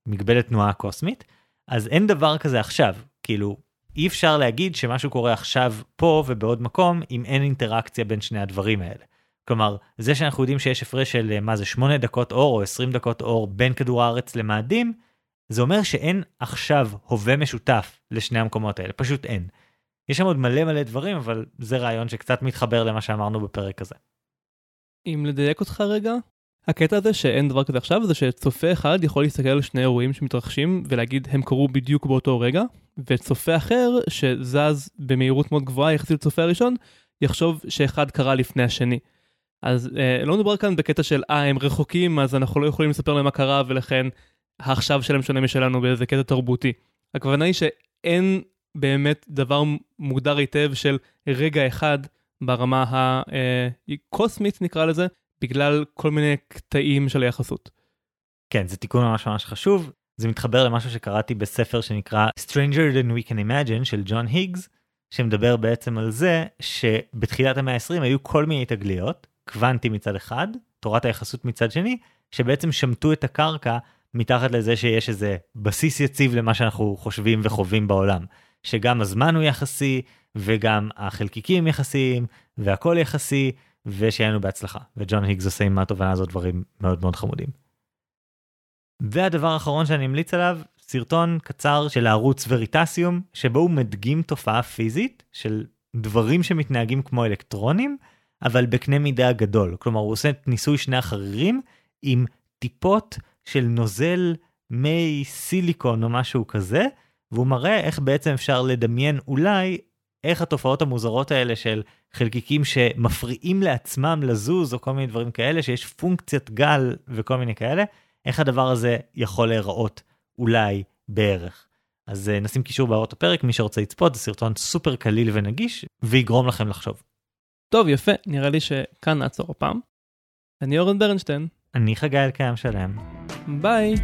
המגבלת תנועה הקוסמית, אז אין דבר כזה עכשיו. כאילו, אי אפשר להגיד שמשהו קורה עכשיו פה ובעוד מקום אם אין אינטראקציה בין שני הדברים האלה. כלומר, זה שאנחנו יודעים שיש הפרש של אה, מה זה 8 דקות אור או 20 דקות אור בין כדור הארץ למאדים, זה אומר שאין עכשיו הווה משותף לשני המקומות האלה, פשוט אין. יש שם עוד מלא מלא דברים, אבל זה רעיון שקצת מתחבר למה שאמרנו בפרק הזה. אם לדייק אותך רגע, הקטע הזה שאין דבר כזה עכשיו זה שצופה אחד יכול להסתכל על שני אירועים שמתרחשים ולהגיד הם קרו בדיוק באותו רגע וצופה אחר שזז במהירות מאוד גבוהה יחסית לצופה הראשון יחשוב שאחד קרה לפני השני. אז אה, לא מדובר כאן בקטע של אה הם רחוקים אז אנחנו לא יכולים לספר להם מה קרה ולכן העכשיו שלהם שונה משלנו באיזה קטע תרבותי. הכוונה היא שאין באמת דבר מוגדר היטב של רגע אחד ברמה הקוסמית אה, נקרא לזה בגלל כל מיני קטעים של היחסות. כן, זה תיקון ממש ממש חשוב. זה מתחבר למשהו שקראתי בספר שנקרא Stranger than we can imagine של ג'ון היגס, שמדבר בעצם על זה שבתחילת המאה ה-20 היו כל מיני תגליות, קוונטי מצד אחד, תורת היחסות מצד שני, שבעצם שמטו את הקרקע מתחת לזה שיש איזה בסיס יציב למה שאנחנו חושבים וחווים בעולם. שגם הזמן הוא יחסי, וגם החלקיקים יחסיים, והכל יחסי, ושיהיה לנו בהצלחה. וג'ון היגס עושה עם התובנה הזאת דברים מאוד מאוד חמודים. והדבר האחרון שאני אמליץ עליו, סרטון קצר של הערוץ וריטסיום, שבו הוא מדגים תופעה פיזית של דברים שמתנהגים כמו אלקטרונים, אבל בקנה מידה גדול. כלומר, הוא עושה ניסוי שני החרירים עם טיפות של נוזל מי סיליקון או משהו כזה, והוא מראה איך בעצם אפשר לדמיין אולי איך התופעות המוזרות האלה של חלקיקים שמפריעים לעצמם לזוז או כל מיני דברים כאלה, שיש פונקציית גל וכל מיני כאלה, איך הדבר הזה יכול להיראות אולי בערך. אז uh, נשים קישור בהערות הפרק, מי שרוצה לצפות, זה סרטון סופר קליל ונגיש, ויגרום לכם לחשוב. טוב, יפה, נראה לי שכאן נעצור הפעם. אני אורן ברנשטיין. אני חגי אלקיים שלם. ביי.